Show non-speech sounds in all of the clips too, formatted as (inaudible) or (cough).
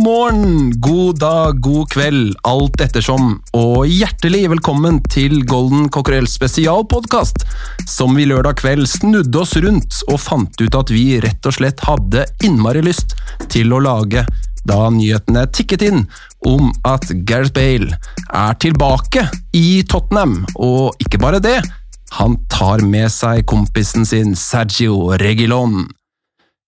Morgen, god dag, god kveld, alt ettersom, og hjertelig velkommen til Golden Cockerel spesialpodkast, som vi lørdag kveld snudde oss rundt og fant ut at vi rett og slett hadde innmari lyst til å lage da nyhetene tikket inn om at Gareth Bale er tilbake i Tottenham, og ikke bare det, han tar med seg kompisen sin Sergio Regilon.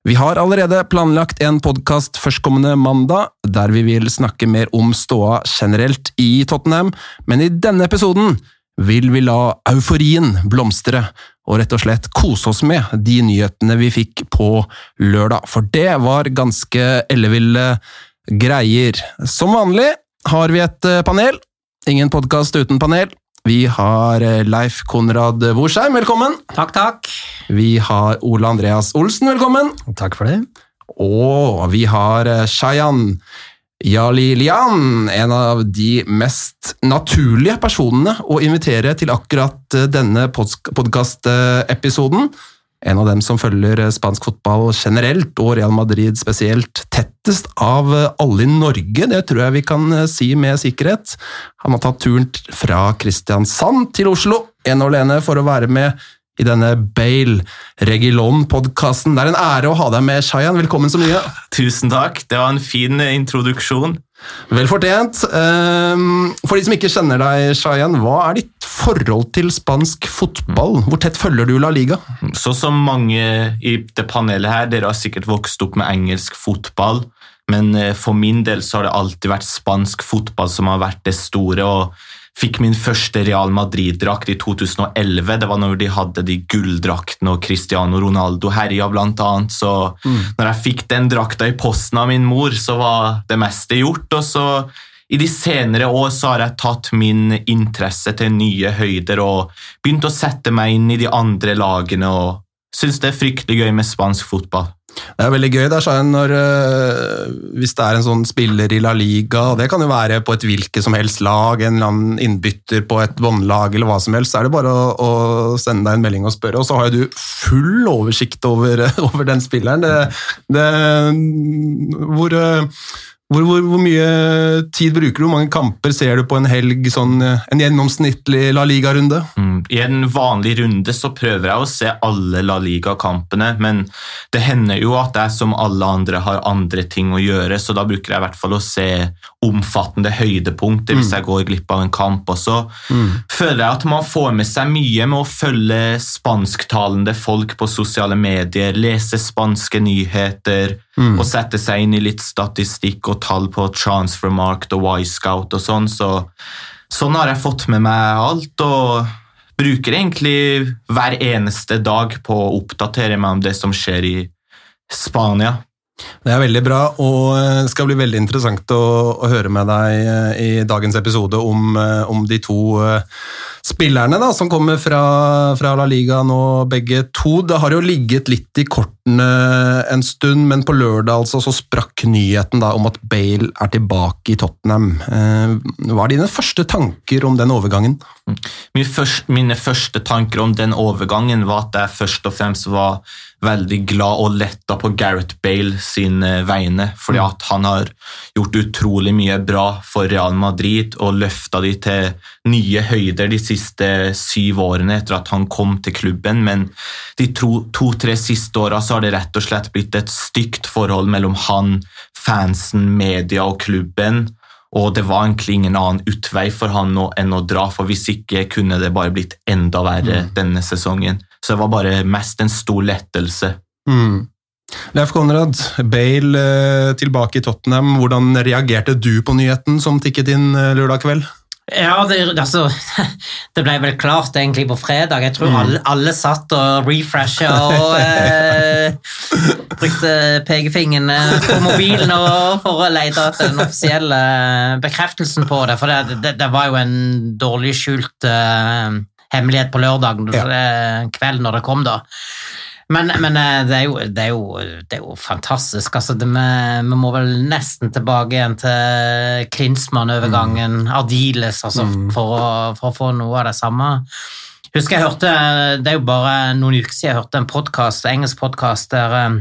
Vi har allerede planlagt en podkast førstkommende mandag, der vi vil snakke mer om ståa generelt i Tottenham, men i denne episoden vil vi la euforien blomstre og rett og slett kose oss med de nyhetene vi fikk på lørdag, for det var ganske elleville greier. Som vanlig har vi et eh, panel. Ingen podkast uten panel. Vi har eh, Leif Konrad Worsheim, velkommen. Takk, takk. Vi har Ole Andreas Olsen, velkommen. Takk for det. Og vi har eh, Shayan Jalilian, en av de mest naturlige personene å invitere til akkurat eh, denne podkastepisoden. En av dem som følger spansk fotball generelt, og Real Madrid spesielt, tettest av eh, alle i Norge. Det tror jeg vi kan si med sikkerhet. Han har tatt turen fra Kristiansand til Oslo, en og alene for å være med i denne Bale Regilon-podkasten. Det er en ære å ha deg med, Shayan. Velkommen så mye. Tusen takk. Det var en fin eh, introduksjon. Vel fortjent. Ehm, For de som ikke kjenner deg, Shayan, hva er ditt forhold til spansk fotball? Hvor tett følger du La Liga? Så som mange i det panelet her, dere har sikkert vokst opp med engelsk fotball, men eh, for min del så har det alltid vært spansk fotball som har vært det store. og Fikk min første Real Madrid-drakt i 2011. Det var når de hadde de gulldraktene og Cristiano Ronaldo herja, blant annet. Så når jeg fikk den drakta i posten av min mor, så var det meste gjort. Og så i de senere år så har jeg tatt min interesse til nye høyder og begynt å sette meg inn i de andre lagene og syns det er fryktelig gøy med spansk fotball. Det er veldig gøy der, Shayan, når, øh, hvis det er en sånn spiller i La Liga, og det kan jo være på et hvilket som helst lag, en eller annen innbytter på et båndlag eller hva som helst, så er det bare å, å sende deg en melding og spørre, og så har jo du full oversikt over, (laughs) over den spilleren. Det, det, hvor, øh, hvor, hvor, hvor mye tid bruker du? Hvor mange kamper ser du på en helg, sånn, en gjennomsnittlig La Liga-runde? Mm. I en vanlig runde så prøver jeg å se alle La Liga-kampene, men det hender jo at jeg som alle andre har andre ting å gjøre, så da bruker jeg i hvert fall å se omfattende høydepunkter hvis jeg går glipp av en kamp. Og så føler jeg at man får med seg mye med å følge spansktalende folk på sosiale medier, lese spanske nyheter og sette seg inn i litt statistikk og tall på Transfermarkt og Y-Scout og sånn. Så sånn har jeg fått med meg alt. og bruker egentlig hver eneste dag på å oppdatere meg om det som skjer i Spania. Det er veldig bra, og det skal bli veldig interessant å, å høre med deg eh, i dagens episode om, eh, om de to eh, spillerne da, som kommer fra, fra La Liga nå, begge to. Det har jo ligget litt i kortene en stund, men på lørdag altså, så sprakk nyheten da, om at Bale er tilbake i Tottenham. Eh, Hva er dine første tanker om den overgangen? Min først, mine første tanker om den overgangen var at jeg først og fremst var veldig glad og letta på Gareth Bale sine vegne, fordi at han har gjort utrolig mye bra for Real Madrid og løfta de til nye høyder de siste syv årene etter at han kom til klubben, men de to-tre siste åra så har det rett og slett blitt et stygt forhold mellom han, fansen, media og klubben. Og det var egentlig ingen annen utvei for han nå enn å dra, for hvis ikke kunne det bare blitt enda verre denne sesongen. Så det var bare mest en stor lettelse. Mm. Leif Konrad, Bale eh, tilbake i Tottenham. Hvordan reagerte du på nyheten som tikket inn eh, lørdag kveld? Ja, det, altså, (laughs) det ble vel klart egentlig på fredag. Jeg tror alle, alle satt og refresha og (laughs) eh, brukte pekefingeren på mobilen og for å lete etter den offisielle bekreftelsen på det. For det, det, det var jo en dårlig skjult eh, hemmelighet på lørdagen Ja. kveld når det kom, da. Men, men eh, det, er jo, det, er jo, det er jo fantastisk. Altså, det, vi, må vel nesten tilbake igjen til Klinsmann-overgangen, Ardiles, altså, for, å, for å få noe av det samme. Husker jeg hørte, Det er jo bare noen uker siden jeg hørte en podcast, engelsk podkast der eh,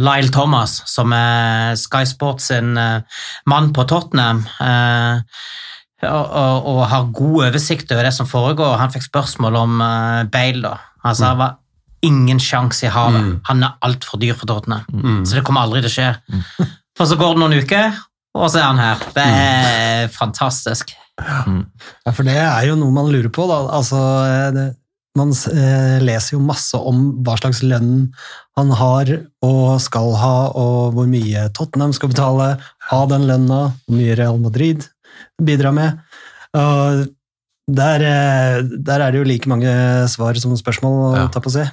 Lyle Thomas, som er Sky Sports sin eh, mann på Tottenham, og, og, og har god oversikt over det som foregår. Han fikk spørsmål om Bale. da. Altså, var ingen sjanse i havet. Han er altfor dyr for Tottenham, så det kommer aldri til å skje. (laughs) Og så går det noen uker, og så er han her. Det er fantastisk. Ja, for det er jo noe man lurer på, da. Altså, eh, det, man eh, leser jo masse om hva slags lønn han har og skal ha, og hvor mye Tottenham skal betale av den lønna, hvor mye Real Madrid bidrar med. Og der, eh, der er det jo like mange svar som spørsmål å Ja. ta på seg.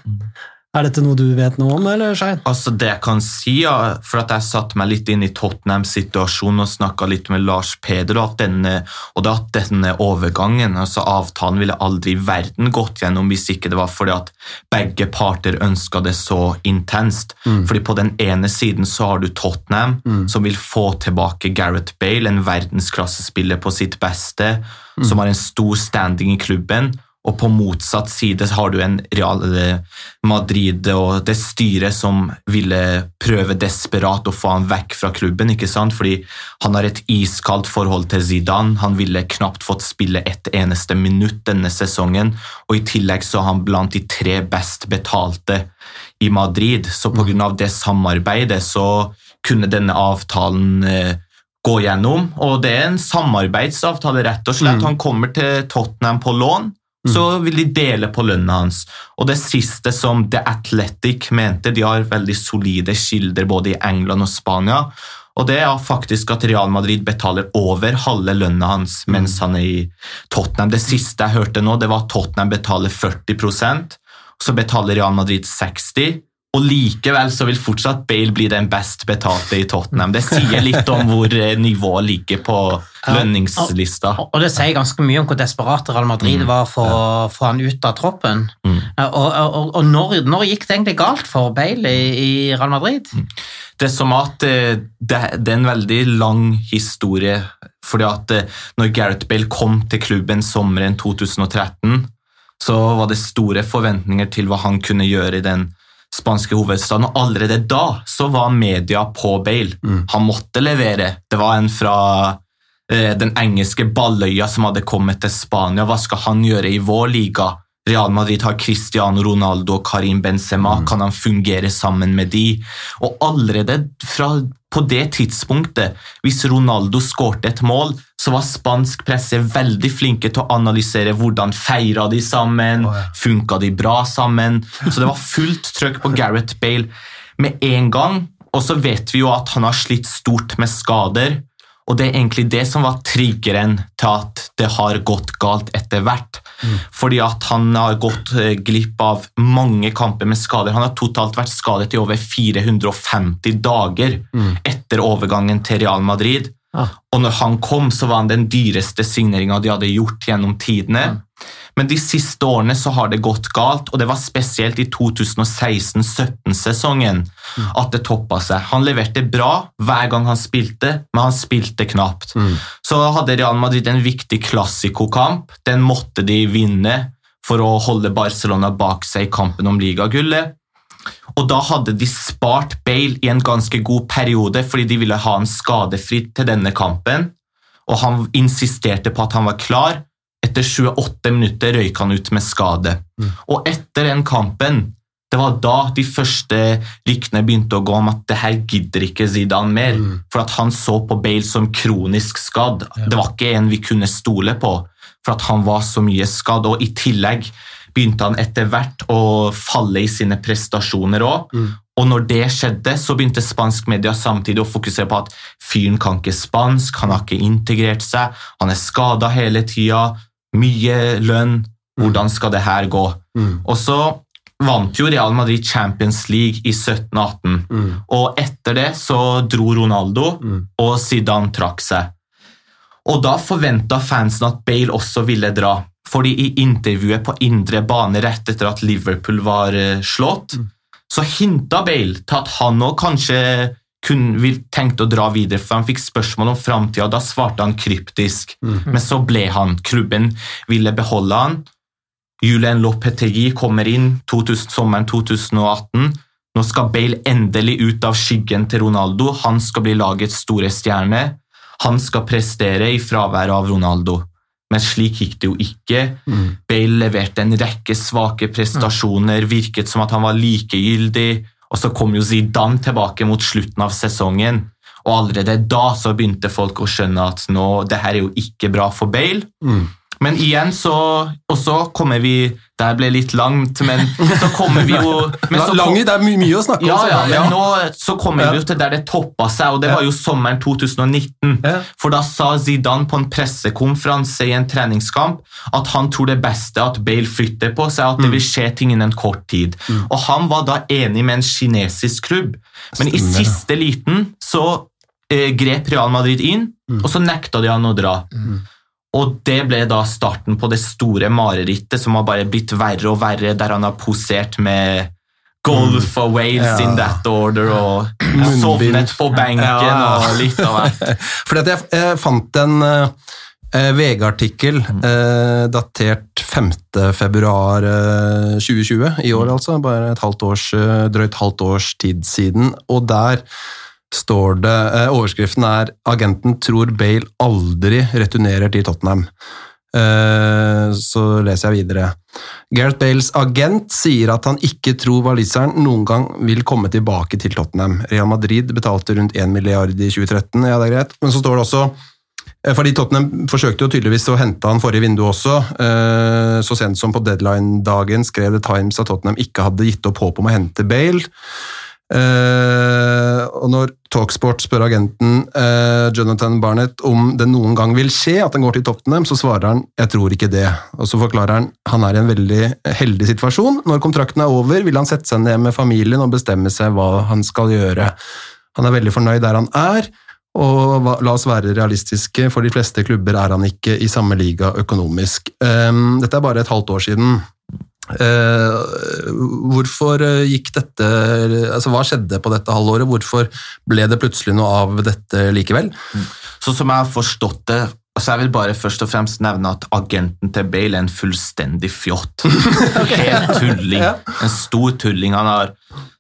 Er dette noe du vet noe om, eller Schein? Altså Det jeg kan si, ja, for at jeg satte meg litt inn i Tottenham situasjon og snakka litt med Lars Peder, og at denne, og at denne overgangen, altså avtalen, ville aldri i verden gått gjennom hvis ikke det var fordi at begge parter ønska det så intenst. Fordi på den ene siden så har du Tottenham, som vil få tilbake Gareth Bale, en verdensklassespiller på sitt beste, som har en stor standing i klubben. Og på motsatt side har du en Real Madrid og det styret som ville prøve desperat å få han vekk fra klubben, ikke sant? fordi han har et iskaldt forhold til Zidane. Han ville knapt fått spille et eneste minutt denne sesongen, og i tillegg så er han blant de tre best betalte i Madrid. Så på grunn av det samarbeidet så kunne denne avtalen eh, gå gjennom, og det er en samarbeidsavtale, rett og slett. Han kommer til Tottenham på lån, så vil de dele på lønna hans. Og det siste som The Athletic mente, de har veldig solide kilder både i England og Spania, og det er faktisk at Real Madrid betaler over halve lønna hans mens han er i Tottenham. Det siste jeg hørte nå, det var at Tottenham betaler 40% så betaler Real Madrid 60 og likevel så vil fortsatt Bale bli den best betalte i Tottenham. Det sier litt om hvor eh, nivået ligger på lønningslista. Og og det sier ganske mye om hvor desperat Real Madrid var for å få han ut av troppen. Og, og, og når, når gikk det egentlig galt for Bale i, i Real Madrid? Det er som at eh, det, det er en veldig lang historie. fordi at eh, når Gareth Bale kom til klubben sommeren 2013, så var det store forventninger til hva han kunne gjøre i den spanske hovedstaden. Og allerede da så var media på Bale. Han måtte levere. Det var en fra eh, den engelske Balløya som hadde kommet til Spania. Hva skal han gjøre i vår liga? Real Madrid har Cristiano Ronaldo og Karim Benzema. Kan han fungere sammen med de? Og allerede fra, på det tidspunktet, hvis Ronaldo skårte et mål, så var spansk presse veldig flinke til å analysere hvordan feira de sammen, funka de bra sammen. Så det var fullt trøkk på Gareth Bale med en gang. Og så vet vi jo at han har slitt stort med skader. Og det er egentlig det som var triggeren til at det har gått galt etter hvert. Fordi at han har gått eh, glipp av mange kamper med skader. Han har totalt vært skadet i over 450 dager etter overgangen til Real Madrid. Og når han kom, så var han den dyreste signeringa de hadde gjort gjennom tidene. Men de siste årene så har det gått galt, og det var spesielt i 2016-17-sesongen at det toppa seg. Han leverte bra hver gang han spilte, men han spilte knapt. Så hadde Real Madrid en viktig klassikokamp. Den måtte de vinne for å holde Barcelona bak seg i kampen om ligagullet. Og da hadde de spart Bale i en ganske god periode fordi de ville ha ham skadefri til denne kampen. Og han insisterte på at han var klar. Etter 28 minutter røyk han ut med skade. Og etter den kampen, det var da de første ryktene begynte å gå om at det her gidder ikke Zidane mer. For at han så på Bale som kronisk skadd. Det var ikke en vi kunne stole på, for at han var så mye skadd. Og i tillegg begynte han etter hvert å falle i sine prestasjoner òg. Og når det skjedde, så begynte spansk media samtidig å fokusere på at fyren kan ikke spansk, han har ikke integrert seg, han er skada hele tida, mye lønn, hvordan skal det her gå? Mm. Og så vant jo Real Madrid Champions League i 17-18, Mm. og etter det så dro Ronaldo, Mm. og Zidane trakk seg. Og da forventa fansen at Bale også ville dra. Fordi i intervjuet på indre bane rett etter at Liverpool var eh, slått, så hinta Bale til at han òg kanskje kun vil tenkte å dra videre, for han fikk spørsmål om framtida, og da svarte han kryptisk. Men så ble han. Klubben ville beholde han. Julian Lopetegi kommer inn 2000, sommeren 2018. Nå skal Bale endelig ut av skyggen til Ronaldo. Han skal bli lagets store stjerne. Han skal prestere i fraværet av Ronaldo. Men slik gikk det jo ikke. Mm. Bale leverte en rekke svake prestasjoner, virket som at han var likegyldig. Og så kom jo Zidane tilbake mot slutten av sesongen. Og allerede da så begynte folk å skjønne at nå, det her er jo ikke bra for Bale. Mm. Men igjen så Og så kommer vi Det ble litt langt, men så kommer vi jo (laughs) men så Lang, det er my mye å snakke om. ja, ja, men nå så kommer vi jo til der det toppa seg, og det var jo sommeren 2019. Ja. For da sa Zidane på en pressekonferanse i en treningskamp at han tror det beste at Bale flytter på seg, at det vil skje ting innen kort tid. Og han var da enig med en kinesisk klubb. Men i siste liten så eh, grep Real Madrid inn, og så nekta de han å dra. Og det ble da starten på det store marerittet som har bare blitt verre og verre, der han har posert med Golf og Wales Ja. in that order og sovnet på benken Ja, og litt av hvert. (laughs) Fordi at jeg, jeg fant en eh, VG-artikkel eh, datert 5. februar eh, 2020, i år altså, bare et halvt års, eh, drøyt halvt års tid siden, og der står det, eh, overskriften er «Agenten tror Bale aldri returnerer til Tottenham». Eh, så leser jeg videre. Gareth Bales agent sier at han ikke tror waliseren noen gang vil komme tilbake til Tottenham. Real Madrid betalte rundt 1 milliard i 2013, ja det er greit. Men så står det også eh, fordi Tottenham forsøkte jo tydeligvis å hente han forrige vindu også. eh, Så sent som på deadline-dagen skrev The Times at Tottenham ikke hadde gitt opp håp om å hente Bale. Eh, og når Talksport spør agenten uh, Jonathan Barnett om det noen gang vil skje at han går til Tottenham, så svarer han 'jeg tror ikke det'. Og så forklarer han han er i en veldig heldig situasjon. Når kontrakten er over, vil han sette seg ned med familien og bestemme seg hva han skal gjøre. Han er veldig fornøyd der han er, og la oss være realistiske, for de fleste klubber er han ikke i samme liga økonomisk. Um, dette er bare et halvt år siden. Eh, hvorfor eh, gikk dette altså Hva skjedde på dette halvåret? Hvorfor ble det plutselig noe av dette likevel? Så som jeg har forstått det altså Jeg vil bare først og fremst nevne at agenten til Bale er en fullstendig fjott. (laughs) Helt tulling. En stor tulling. Han har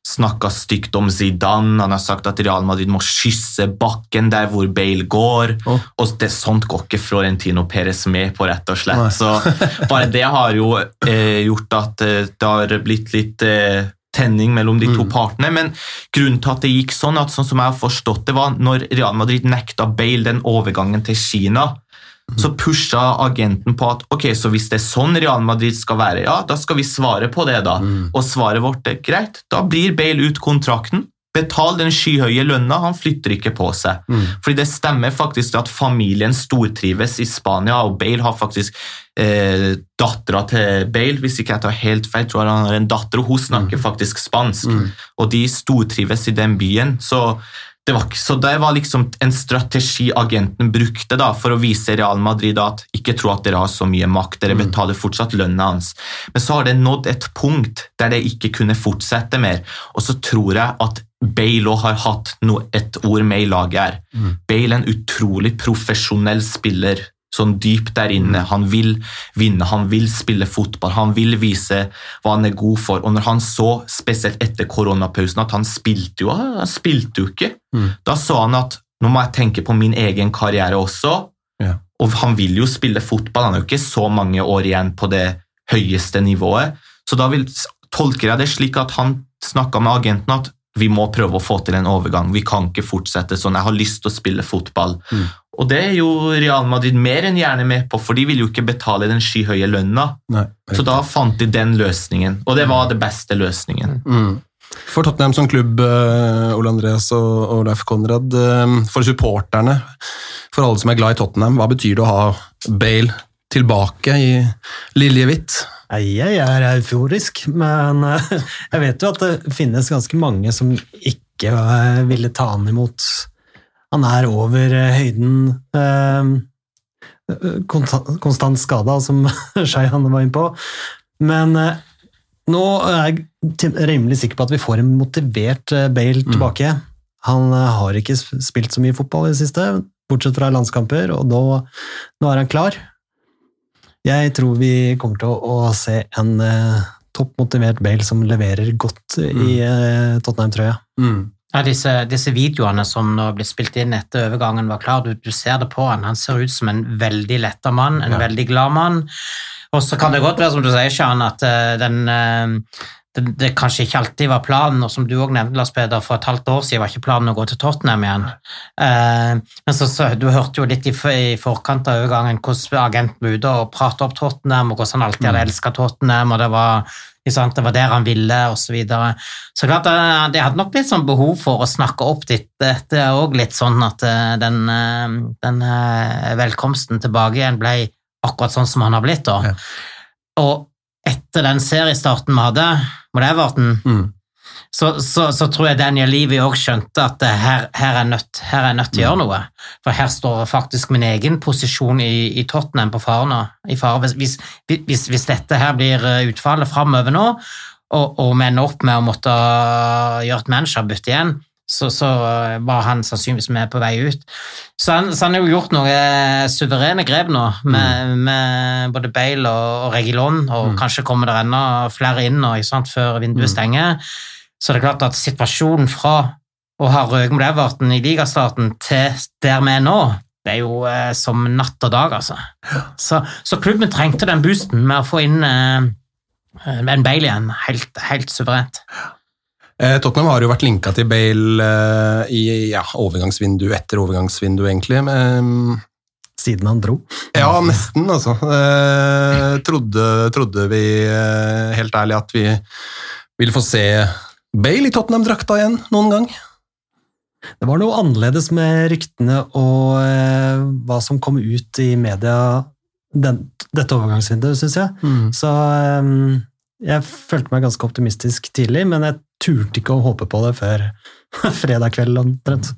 snakka stygt om Zidane, han har sagt at Real Madrid må kysse bakken der hvor Bale går. Og det, sånt går ikke Florentino Perez med på, rett og slett. Så bare det har jo eh, gjort at eh, det har blitt litt eh, tenning mellom de to Mm. partene. Men grunnen til at det gikk sånn, at sånn som jeg har forstått det, var når Real Madrid nekta Bale den overgangen til Kina. Så pusha agenten på at ok, så hvis det er sånn Real Madrid skal være, ja, da skal vi svare på det, da. Og svaret vårt er greit, da blir Bale ut kontrakten. Betal den skyhøye lønna, han flytter ikke på seg. Fordi det stemmer faktisk at familien stortrives i Spania, og Bale har faktisk eh, dattera til Bale, hvis ikke jeg tar helt feil, tror jeg han har en datter, og hun snakker faktisk spansk. Og de stortrives i den byen, så var, så det var liksom en strategi agenten brukte da, for å vise Real Madrid at ikke tro at dere har så mye makt, dere betaler fortsatt lønna hans. Men så har det nådd et punkt der det ikke kunne fortsette mer, og så tror jeg at Bale har hatt no, et ord med i laget her. Bale er en utrolig profesjonell spiller, sånn dypt der inne. Han vil vinne, han vil spille fotball, han vil vise hva han er god for. Og når han så, spesielt etter koronapausen, at han spilte jo, han spilte jo ikke, da så han at nå må jeg tenke på min egen karriere også. Ja. Og han vil jo spille fotball, han er jo ikke så mange år igjen på det høyeste nivået. Så da vil, tolker jeg det slik at han snakka med agenten at vi må prøve å få til en overgang. Vi kan ikke fortsette sånn. Jeg har lyst til å spille fotball. Og det er jo Real Madrid mer enn gjerne med på, for de vil jo ikke betale den skyhøye lønna. Nei. Så da fant de den løsningen, og det var det beste løsningen. Mm. For Tottenham som klubb, eh, Ole Andreas og Leif Konrad, eh, for supporterne, for alle som er glad i Tottenham, hva betyr det å ha Bale tilbake i liljehvitt? Jeg er euforisk, men eh, jeg vet jo at det finnes ganske mange som ikke ville ta han imot. Han er over eh, høyden. eh, Konstant skada, som (laughs) Skei-Hanne var inne på. Men eh, nå er jeg rimelig sikker på at vi får en motivert eh, Bale tilbake. Han eh, har ikke spilt så mye fotball i det siste, bortsett fra landskamper, og nå, nå er han klar. Jeg tror vi kommer til å, å se en eh, toppmotivert Bale som leverer godt i eh, Tottenham-trøya. Ja, disse, disse videoene som nå ble spilt inn etter overgangen var klar, du, du ser det på han. Han ser ut som en veldig letta mann, en veldig glad mann. Og så kan det godt være, som du sier, Sjan, at eh, den, eh, det, det kanskje ikke alltid var planen, og som du også nevnte, Lars Peder, for et halvt år siden var ikke planen å gå til Tottenham igjen. Eh, men så, så, du hørte jo litt i, i forkant av overgangen hvordan agenten var ute og pratet opp Tottenham, og hvordan han alltid hadde elsket Tottenham, og det var sant? Det var der han ville, og så videre. Så klart, det de hadde nok litt sånn behov for å snakke opp ditt, dette òg litt sånn at eh, den, eh, den eh, velkomsten tilbake igjen ble akkurat sånn som han har blitt, da. Og etter den seriestarten vi hadde mot Everton, Mm. så, så, så tror jeg Daniel Levy òg skjønte at eh, her, her, er nødt, her er nødt til å gjøre noe. For her står faktisk min egen posisjon i, i Tottenham på fare nå. I fare. Hvis, hvis, hvis, dette her blir eh, utfallet framover nå, og, og vi ender opp med å måtte gjøre et managerbytte igjen, så, så eh, var han sannsynligvis med på vei ut. Så han, så han har jo gjort noen suverene grep nå, med, med både Bale og, og Regilon, og kanskje kommer det enda flere inn nå, sant, før vinduet stenger. Så det er klart at situasjonen fra å ha røket mot Everton i ligastarten til der vi er nå, det er jo eh, som natt og dag, altså. Så, så klubben trengte den boosten med å få inn eh, en Bale igjen, helt, helt suverent. Eh, Tottenham har jo vært linka til Bale eh, i ja, overgangsvindu etter overgangsvindu, egentlig. Men, Siden han dro. ja, nesten, altså. Eh, trodde, trodde vi eh, helt ærlig at vi ville få se Bale i Tottenham-drakta igjen noen gang? Det var noe annerledes med ryktene og eh, hva som kom ut i media den, dette overgangsvinduet, syns jeg. Så eh, jeg følte meg ganske optimistisk tidlig, men jeg turte ikke å håpe på det før (laughs) fredag kveld omtrent.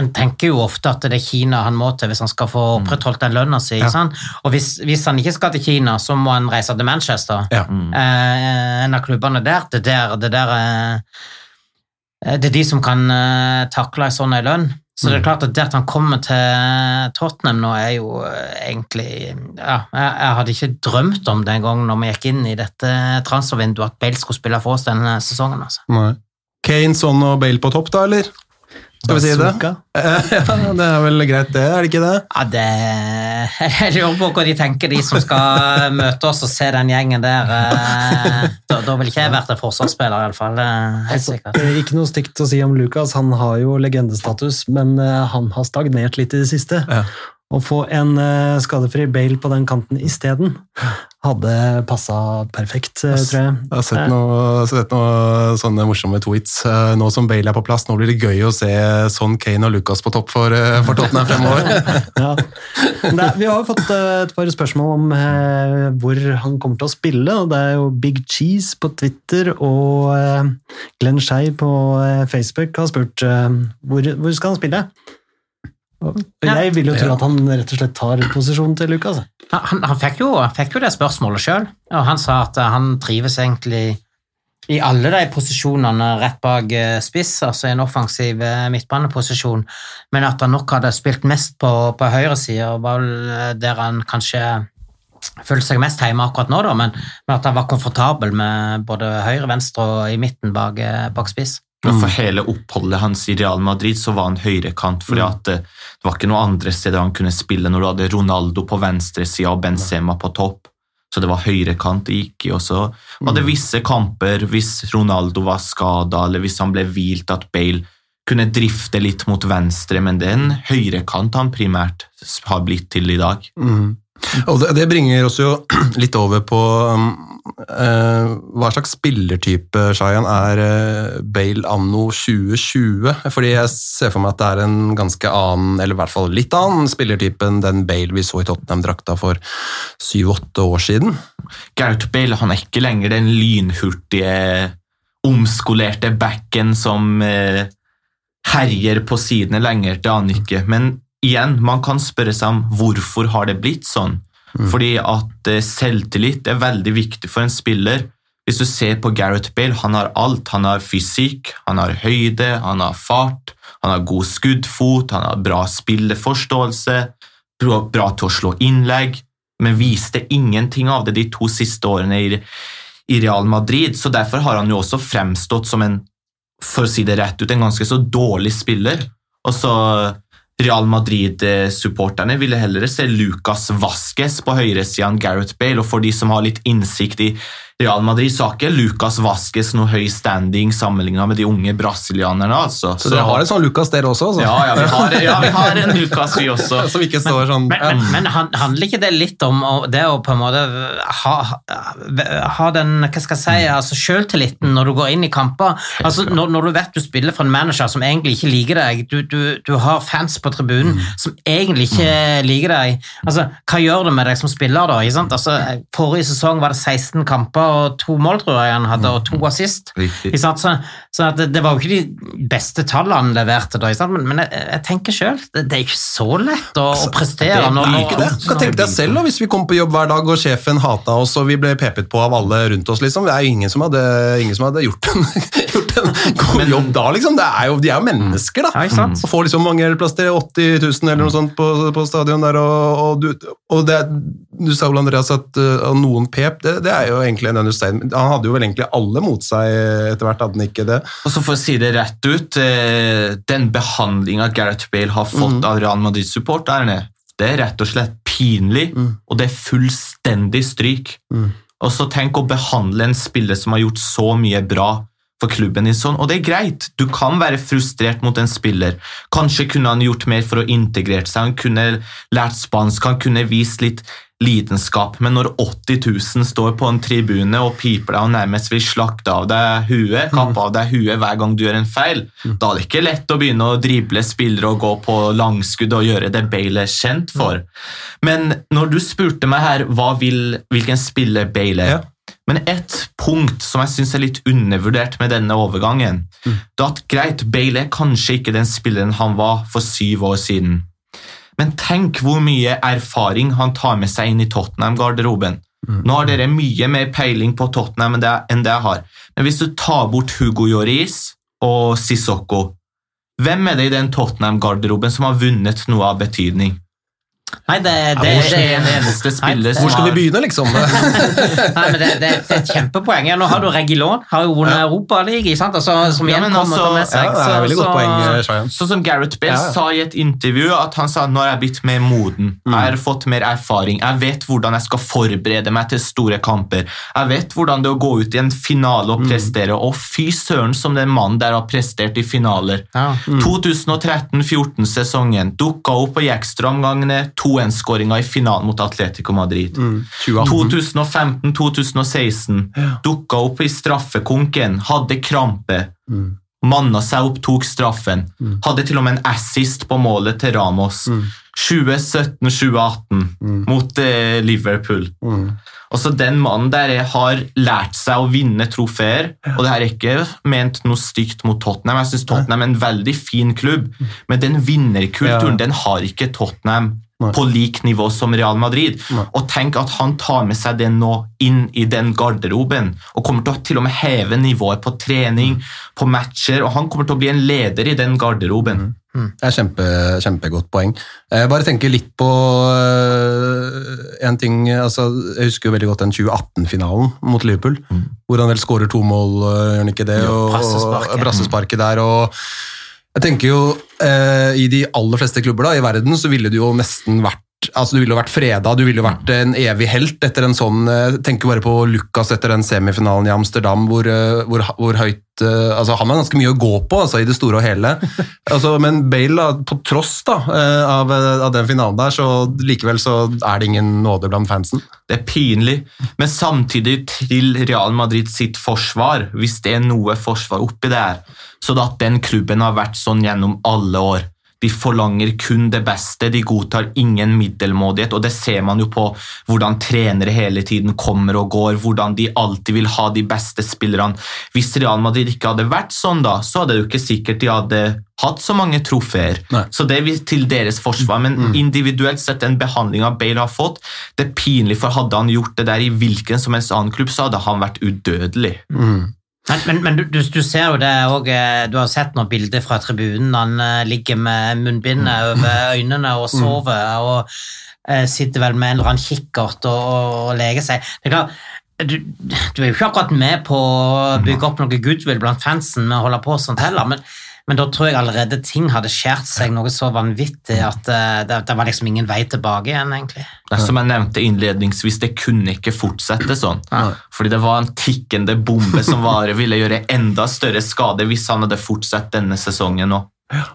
En tenker jo ofte at det er Kina han må til hvis han skal få opprettholdt den lønna si. Ja. Og hvis, hvis han ikke skal til Kina, så må han reise til Manchester. Ja. Eh, en av klubbene der, det der, det der eh, Det er de som kan eh, takle en sånn lønn. Så det er klart at det at han kommer til Tottenham nå, er jo eh, egentlig ja, jeg, jeg hadde ikke drømt om det en gang når vi gikk inn i dette transfervinduet, at Bale skulle spille for oss denne sesongen. altså. Nei. Kane, Son og Bale på topp, da, eller? Skal vi si det? (laughs) Ja, det er vel greit, det, er det ikke det? Ja, det Jeg lurer på hva de tenker, de som skal møte oss og se den gjengen der. eh, Da, da ville ikke jeg vært en forsvarsspiller, iallfall. Helt Altså, sikkert. eh, ikke noe stygt å si om Lucas, han har jo legendestatus, men eh, han har stagnert litt i det siste. Ja. Å få en eh, skadefri Bale på den kanten isteden hadde passa perfekt, eh, tror jeg. Jeg har sett, noen noe sånne morsomme tweets. Eh, Nå som Bale er på plass, nå blir det gøy å se Son, Kane og Lucas på topp for, eh, for Tottenham fremover. (laughs) Ja. Er- vi har fått eh, et par spørsmål om eh, hvor han kommer til å spille. Det er jo Big Cheese på Twitter og eh, Glenn Skei på eh, Facebook har spurt eh, hvor, hvor skal han spille. Jeg vil jo tro at han rett og slett tar posisjonen til Lucas. Han, han, fikk jo, fikk jo det spørsmålet sjøl, og han sa at eh, han trives egentlig i alle de posisjonene rett bak eh, spiss, altså en offensiv eh, midtbaneposisjon, men at han nok hadde spilt mest på, på høyresida, var vel der han kanskje følte seg mest hjemme akkurat nå, da, men, men at han var komfortabel med både høyre, venstre og i midten bak, bak spiss. Men for hele oppholdet hans i Real Madrid så var han høyrekant, fordi at eh, det var ikke noe andre steder han kunne spille når du hadde Ronaldo på venstresida og Benzema på topp. Så det var høyrekant det gikk i. Og så var det visse kamper, hvis Ronaldo var skada, eller hvis han ble hvilt, at Bale kunne drifte litt mot venstre, men det er en høyrekant han primært har blitt til i dag. Mm. Og det, det bringer oss jo (clears throat) litt over på um, hva slags spillertype Shayan, er eh, Bale anno 2020? Fordi jeg ser for meg at det er en ganske annen, eller i hvert fall litt annen spillertype enn den Bale vi så i Tottenham-drakta for syv-åtte år siden. Gaut Bale han er ikke lenger den lynhurtige, omskolerte backen som eh, herjer på sidene lenger. Det er han ikke. Men igjen, man kan spørre seg om hvorfor har det blitt sånn. Fordi at eh, selvtillit er veldig viktig for en spiller. Hvis du ser på Gareth Bale, han har alt. Han har fysikk, han har høyde, han har fart, han har god skuddfot, han har bra spilleforståelse, bra, til å slå innlegg, men viste ingenting av det de to siste årene i Real Madrid. Så derfor har han jo også fremstått som en, for å si det rett ut, en ganske så dårlig spiller. Og så Real Madrid-supporterne ville heller se Lucas Vasques på høyresida enn Gareth Bale, og for de som har litt innsikt i Real Madrid, så har ikke Lucas Vasques noe høy standing sammenlignet med de unge brasilianerne. Altså. Så dere har en sånn Lucas dere også? Altså. ja, ja, vi har, ja, vi har en Lucas, vi også. (laughs) Som ikke står sånn Men, men, men handler ikke det litt om å- det å på en måte ha, ha den hva skal jeg si, altså selvtilliten når du går inn i kamper? Altså, når, når du vet du spiller for en manager som egentlig ikke liker deg, du, du, du har fans på tribunen som egentlig ikke liker deg, altså, hva gjør det med deg som spiller da? Ikke sant? Altså, forrige sesong var det 16 kamper og to mål, tror jeg han hadde, og to assist. Ikke sant? Så, så det, det var jo ikke de beste tallene han leverte da, men, men jeg, jeg tenker selv, det, det er ikke så lett å, å prestere. det når, blir ikke det. Kan tenke deg selv da, hvis vi kom på jobb hver dag og sjefen hata oss og vi ble pepet på av alle rundt oss. liksom. Det er jo ingen som hadde, ingen som hadde gjort, en, (laughs) gjort en god jobb da. liksom. Det er jo, de er jo mennesker, da. Ja? Og får liksom mange plass til 80 000 eller noe sånt på, på stadion der. Og, og, du, og det, du sa vel, Andreas, at uh, noen pep, det, det er jo egentlig en understatement. Han hadde jo vel egentlig alle mot seg etter hvert, hadde han ikke det? Og så For å si det rett ut, eh, den behandlinga Gareth Bale har fått av Real Madrid-supporterne, det er rett og slett pinlig, og det er fullstendig stryk. Og så tenk å behandle en spiller som har gjort så mye bra for klubben din sånn, og det er greit. Du kan være frustrert mot en spiller. Kanskje kunne han gjort mer for å integrere seg, han kunne lært spansk, han kunne vist litt lidenskap, men når 80 000 står på en tribune og piper deg og nærmest vil slakte av deg huet, kappe av deg huet hver gang du gjør en feil, da er det ikke lett å begynne å drible spillere og gå på langskudd og gjøre det Bale er kjent for. Men når du spurte meg her hva vil, hvilken spiller Bale er, Ja. men ett punkt som jeg syns er litt undervurdert med denne overgangen, det er at greit, Bale er kanskje ikke den spilleren han var for syv år siden. Men tenk hvor mye erfaring han tar med seg inn i Tottenham-garderoben. Nå har dere mye mer peiling på Tottenham enn det, enn det jeg har. Men hvis du tar bort Hugo Lloris og Sissoko, hvem er det i den Tottenham-garderoben som har vunnet noe av betydning? Nei, det, det, ja, det, er en eneste spiller som som Hvor skal vi begynne, liksom? (laughs) Nei, men det, det, det er et kjempepoeng. Ja, nå har du Regilon, har jo vunnet Europaligaen. Altså, som Ja, kommer altså- med Ja, seg. det er så- veldig godt poeng, Shayan. Sånn som Gareth Bell Ja, ja. sa i et intervju, at han sa nå har jeg blitt mer moden. Jeg har fått mer erfaring. Jeg vet hvordan jeg skal forberede meg til store kamper. Jeg vet hvordan det er å gå ut i en finale og prestere. Og fy søren som den mannen der har prestert i finaler. Ja. 2013-14-sesongen dukka opp på Jekstrøm-gangene 2-1-skåringa i finalen mot Atletico Madrid. Mm. 2015-2016 dukka opp i straffekonken, hadde krampe. Manna seg opp, tok straffen. Hadde til og med en assist på målet til Ramos. 2017-2018 mot eh, Liverpool. Og så Den mannen der er- har lært seg å vinne trofeer, og det her er ikke ment noe stygt mot Tottenham. Jeg synes Tottenham er en veldig fin klubb, men den vinnerkulturen Ja. den har ikke Tottenham Nei. på lik nivå som Real Madrid. Nei. Og tenk at han tar med seg det nå inn i den garderoben, og kommer til å til og med heve nivået på trening, på matcher, og han kommer til å bli en leder i den garderoben. Det er kjempe, kjempegodt poeng. Jeg bare tenker litt på øh, en ting altså, Jeg husker jo veldig godt den 2018-finalen mot Liverpool, hvor han vel skårer to mål, øh, gjør han ikke det? Brassesparket. og brassesparket der. og jeg tenker jo, eh, I de aller fleste klubber da, i verden så ville du jo nesten vært altså Du ville jo vært freda, du ville jo vært en evig helt etter en sånn eh, Tenker bare på Lucas etter den semifinalen i Amsterdam, hvor, eh, hvor, hvor høyt altså Han har ganske mye å gå på altså, i det store og hele. (laughs) Altså, men Bale, da, på tross da, eh, av, av den finalen der, så likevel så er det ingen nåde blant fansen. Det er pinlig, men samtidig til Real Madrid sitt forsvar, hvis det er noe forsvar oppi der, så at den klubben har vært sånn gjennom alle år. De forlanger kun det beste, de godtar ingen middelmådighet, og det ser man jo på hvordan trenere hele tiden kommer og går, hvordan de alltid vil ha de beste spillerne. Hvis Real Madrid ikke hadde vært sånn, da, så hadde det jo ikke sikkert de hadde hatt så mange trofeer. Nei. Så det er til deres forsvar, men individuelt sett den behandlinga Bale har fått, det er pinlig, for hadde han gjort det der i hvilken som helst annen klubb, så hadde han vært udødelig. Men, men, men du, du, du ser jo det òg Du har sett noen bilder fra tribunen. Han eh, ligger med munnbindet over øynene og sover. og eh, sitter vel med en eller annen kikkert og, og leger seg. Det er klart, du, du er jo ikke akkurat med på å bygge opp noe goodwill blant fansen med å holde på sånt heller, men, men da tror jeg allerede ting hadde skjært seg noe så vanvittig at uh, det, det var liksom ingen vei tilbake igjen, egentlig. Det som jeg nevnte innledningsvis, det kunne ikke fortsette sånn. Fordi det var en tikkende bombe som var, ville gjøre enda større skade hvis han hadde fortsatt denne sesongen nå.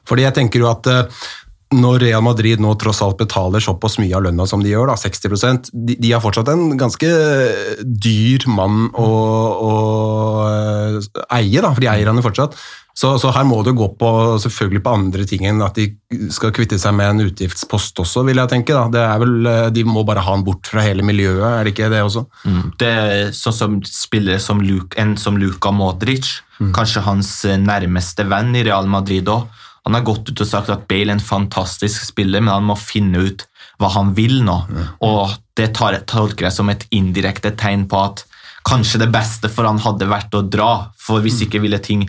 Fordi jeg tenker jo at uh, når Real Madrid nå tross alt betaler såpass mye av lønna som de gjør, da, 60 de, de har fortsatt en ganske dyr mann å, å eh, eie, da, for de eier han jo fortsatt. Så, så her må det gå på, selvfølgelig på andre ting enn at de skal kvitte seg med en utgiftspost også, vil jeg tenke. Da. Det er vel, eh, de må bare ha han bort fra hele miljøet, er det ikke det også? Det er sånn som spillere som Luke, en som Luka Modric, kanskje hans eh, nærmeste venn i Real Madrid òg. Han har gått ut og sagt at Bale er en fantastisk spiller, men han må finne ut hva han vil nå. Og det tar, tolker jeg som et indirekte tegn på at kanskje det beste for han hadde vært å dra, for hvis ikke ville ting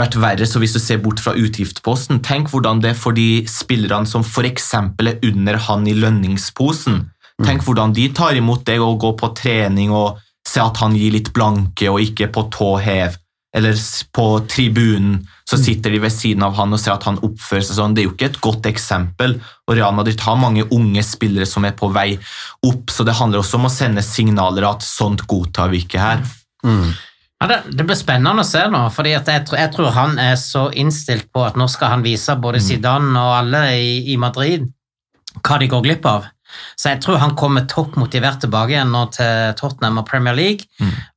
vært verre. Så hvis du ser bort fra utgiftsposten, tenk hvordan det er for de spillerne som f.eks. er under han i lønningsposen. Tenk hvordan de tar imot det å gå på trening og se at han gir litt blanke og ikke på tå hev. Eller på tribunen så sitter de ved siden av han og ser at han oppfører seg sånn. Det er jo ikke et godt eksempel. Og Real Madrid har mange unge spillere som er på vei opp, så det handler også om å sende signaler at sånt godtar vi ikke her. Ja, det, det blir spennende å se nå, fordi at jeg, tror- jeg tror han er så innstilt på at nå skal han vise både Zidane og alle i, i Madrid hva de går glipp av. Så jeg tror han kommer topp motivert tilbake igjen nå til Tottenham og Premier League,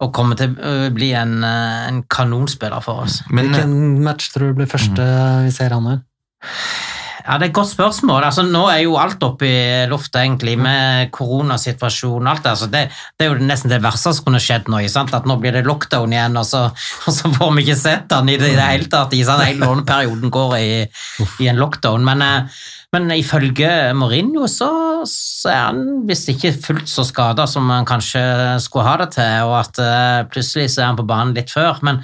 og kommer til å bli en, en kanonspiller for oss. Men Hvilken match tror du blir første vi ser han her? Ja, Det er et godt spørsmål. Altså, nå er jo alt oppe i lufta, egentlig, med koronasituasjonen og alt det. Altså, det, det er jo nesten det verste som kunne skjedd nå. Sant? At nå blir det lockdown igjen, og så, og så får vi ikke sett han i det, i det hele tatt. Sant? Hele låneperioden går i, i en lockdown. Men, eh, men ifølge Mourinho så, så er han visst ikke fullt så skada som han kanskje skulle ha det til, og at uh, plutselig så er han på banen litt før. men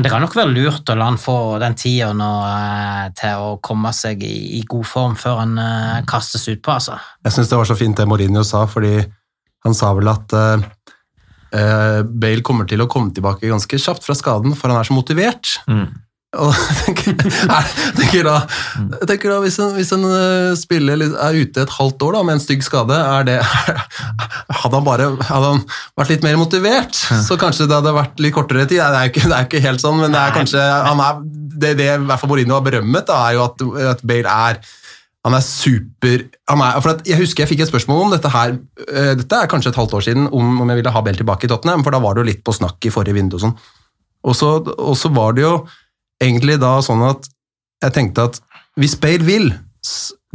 men det kan nok være lurt å la han få den tida nå eh, til å komme seg i, i god form før han eh, kastes utpå, altså. Jeg syns det var så fint det Mourinho sa, fordi han sa vel at eh, eh, Bale kommer til å komme tilbake ganske kjapt fra skaden, for han er så motivert. Mm. Og tenker, jeg tenker da, jeg tenker da hvis en, hvis en eh, spiller er ute et halvt år da, med en stygg skade, er det, (laughs) hadde, han bare, hadde han vært litt mer motivert, så kanskje det hadde vært litt kortere tid. Det er jo ikke, det er ikke helt sånn, men det er kanskje han er, det, det i hvert fall Mourinho har berømmet, da, er jo at, at Bale er han er super han er, for at Jeg husker jeg fikk et spørsmål om dette her eh, Dette er kanskje et halvt år siden, om, om jeg ville ha Bale tilbake i Tottenham, for da var det jo litt på snakk i forrige vindu og sånn. Og så, og så var det jo egentlig da sånn at jeg tenkte at hvis Bale vil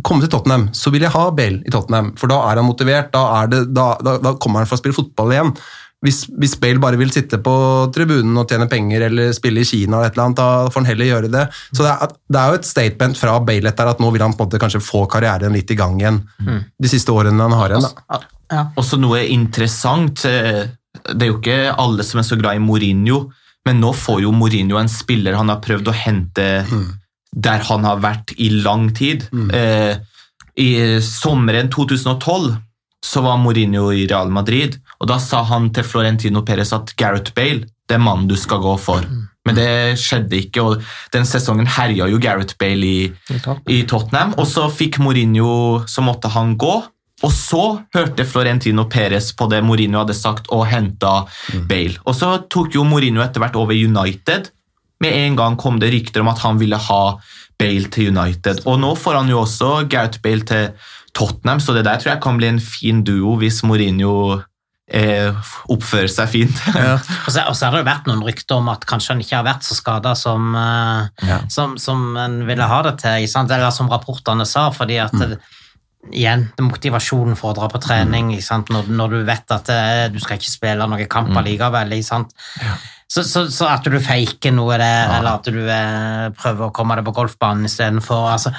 komme til Tottenham, så vil jeg ha Bale i Tottenham, for da er han motivert, da, er det, da, da, da kommer han for å spille fotball igjen. Hvis, hvis Bale bare vil sitte på tribunen og tjene penger eller spille i Kina, eller et eller annet, da får han heller gjøre det. Så det er, det er jo et statement fra Bale etter at nå vil han på en måte kanskje få karrieren litt i gang igjen de siste årene han har igjen. da. Ja. Også noe interessant. eh, Det er jo ikke alle som er så glad i Mourinho, men nå får jo Mourinho en spiller han har prøvd å hente der han har vært i lang tid. Eh, I sommeren 2012 så var Mourinho i Real Madrid, og da sa han til Florentino Perez at Gareth Bale, det er mannen du skal gå for. Men det skjedde ikke, og den sesongen herja jo Gareth Bale i, i Tottenham, og så fikk Mourinho, så måtte han gå. Og så hørte Florentino Perez på det Mourinho hadde sagt, og henta Bale. Og så tok jo Mourinho etter hvert over United, med en gang kom det rykter om at han ville ha Bale til United. Og nå får han jo også Gaut Bale til Tottenham, så det der tror jeg kan bli en fin duo hvis Mourinho eh, oppfører seg fint. (laughs) Og så, og så har det jo vært noen rykter om at kanskje han ikke har vært så skada som, eh, Ja. som, som en ville ha det til, ikke sant? eller som rapportene sa. fordi at det, igjen, det motivasjonen for å dra på trening? Når, når du vet at det, du skal ikke spille noen kamp allikevel. Ikke sant? Så, så, så at du faker noe der, eller at du eh, prøver å komme deg på golfbanen istedenfor altså,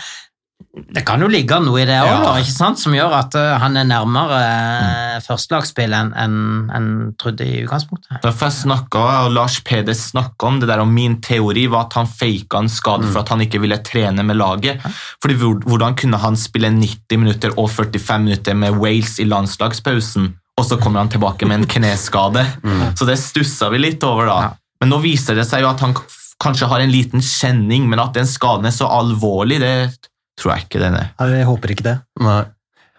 Det kan jo ligge noe i det òg, Ja. ikke sant, som gjør at eh, han er nærmere uh, førstelagsspill enn en, en trodde i utgangspunktet. Derfor og Lars Peder snakka om det der, og min teori var at han faka en skade for at han ikke ville trene med laget. Fordi Hvordan kunne han spille 90 minutter og 45 minutter med Wales i landslagspausen, og så kommer han tilbake med en kneskade? Så det stussa vi litt over, da. Ja. Men nå viser det seg jo at han kanskje har en liten kjenning, men at den skaden er så alvorlig, det tror jeg ikke den er. Nei, Jeg håper ikke det. Nei.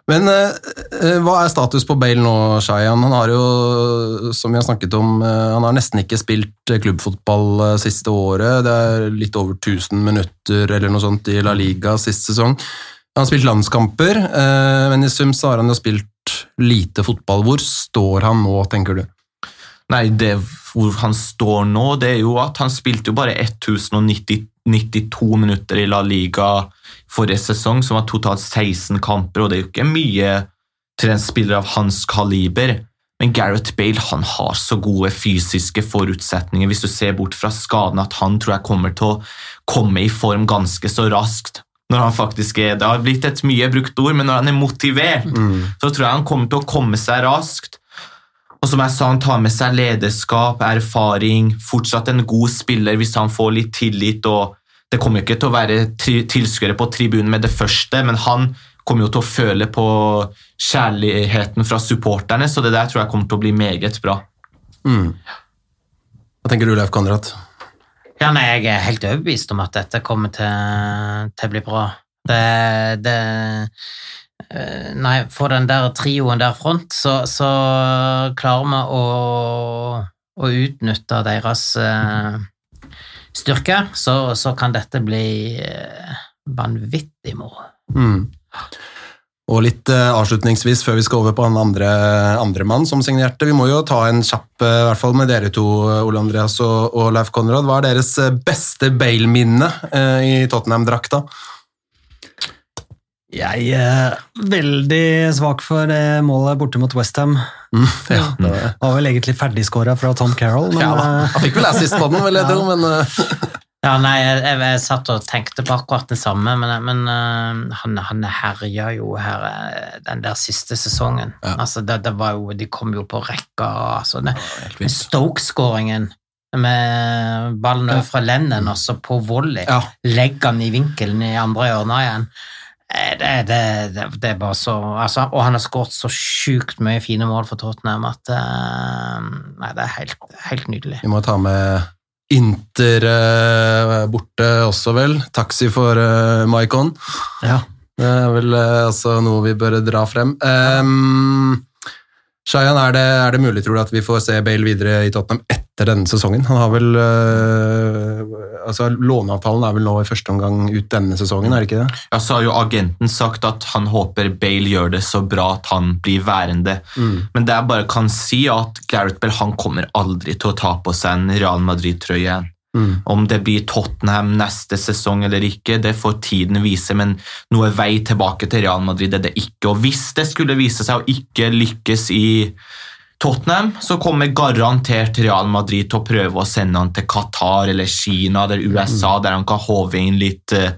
Men eh, eh, hva er status på Bale nå, Shayan? Han har jo, som vi har snakket om, eh, han har nesten ikke spilt eh, klubbfotball eh, siste året. Det er litt over 1000 minutter eller noe sånt i La Liga sist sesong. Han har spilt landskamper, eh, men i sum så har han jo spilt lite fotball. Hvor står han nå, tenker du? Nei, det hvor han står nå, det er jo at han spilte jo bare 1092 minutter i La Liga forrige sesong, som var totalt 16 kamper, og det er jo ikke mye til en spiller av hans kaliber. Men Gareth Bale han har så gode fysiske forutsetninger, hvis du ser bort fra skaden, at han tror jeg kommer til å komme i form ganske så raskt. Når han faktisk er, Det har blitt et mye brukt ord, men når han er motivert, så tror jeg han kommer til å komme seg raskt. Og som jeg sa, han tar med seg lederskap, erfaring, fortsatt en god spiller hvis han får litt tillit. og Det kommer ikke til å være tilskuere på tribunen med det første, men han kommer jo til å føle på kjærligheten fra supporterne, så det der tror jeg kommer til å bli meget bra. Mm. Hva tenker du, Leif Konrad? Ja, nei, jeg er helt overbevist om at dette kommer til, til å bli bra. Det, det Nei, for den der trioen der front, så, så klarer vi å, å utnytte deres eh, styrke, så, så kan dette bli eh, vanvittig moro. Mm. Og litt eh, avslutningsvis, før vi skal over på han andre, andre mann som signerte, vi må jo ta en kjapp, eh, i hvert fall med dere to, eh, Ole Andreas og, og Leif Konrad. Hva er deres eh, beste Bale-minne eh, i Tottenham-drakta? Jeg er veldig svak for det målet borte mot Westham. Mm, ja, det var- Var vel egentlig ferdigskåra fra Tom Carroll, men ja, eh, han fikk vel assist på den, vil jeg tro, men eh, (laughs) Ja, nei, jeg, jeg, jeg satt og tenkte på akkurat det samme, men, men uh, han, han herja jo her den der siste sesongen. Ja. Altså, det, det var jo, de kom jo på rekka. Altså. Stoke-skåringen med ballen over fra Lennon, altså på volley. Ja. Legger han i vinkelen i andre hjørnet igjen. Eh, Det, det, det, det er bare så altså, Og han har skåret så sjukt mye fine mål for Tottenham at øh, Nei, det er helt, helt nydelig. Vi må ta med Inter eh, borte også, vel. Taxi for uh, Maikon. ja. Det er vel eh, altså noe vi bør dra frem. Um, Shayan, er det, er det mulig, tror du, at vi får se Bale videre i Tottenham etter denne sesongen? Han har vel øh, altså Låneavtalen er vel nå i første omgang ut denne sesongen, er det ikke det? Ja, så har jo agenten sagt at han håper Bale gjør det så bra at han blir værende. Men det jeg bare kan si, at Gareth Bale han kommer aldri til å ta på seg en Real Madrid-trøye igjen. Mm. Om det blir Tottenham neste sesong eller ikke, det får tiden vise, men noe vei tilbake til Real Madrid er det ikke. Og hvis det skulle vise seg å ikke lykkes i Tottenham, så kommer garantert Real Madrid til å prøve å sende han til Qatar eller Kina eller USA, der han kan håve inn litt eh,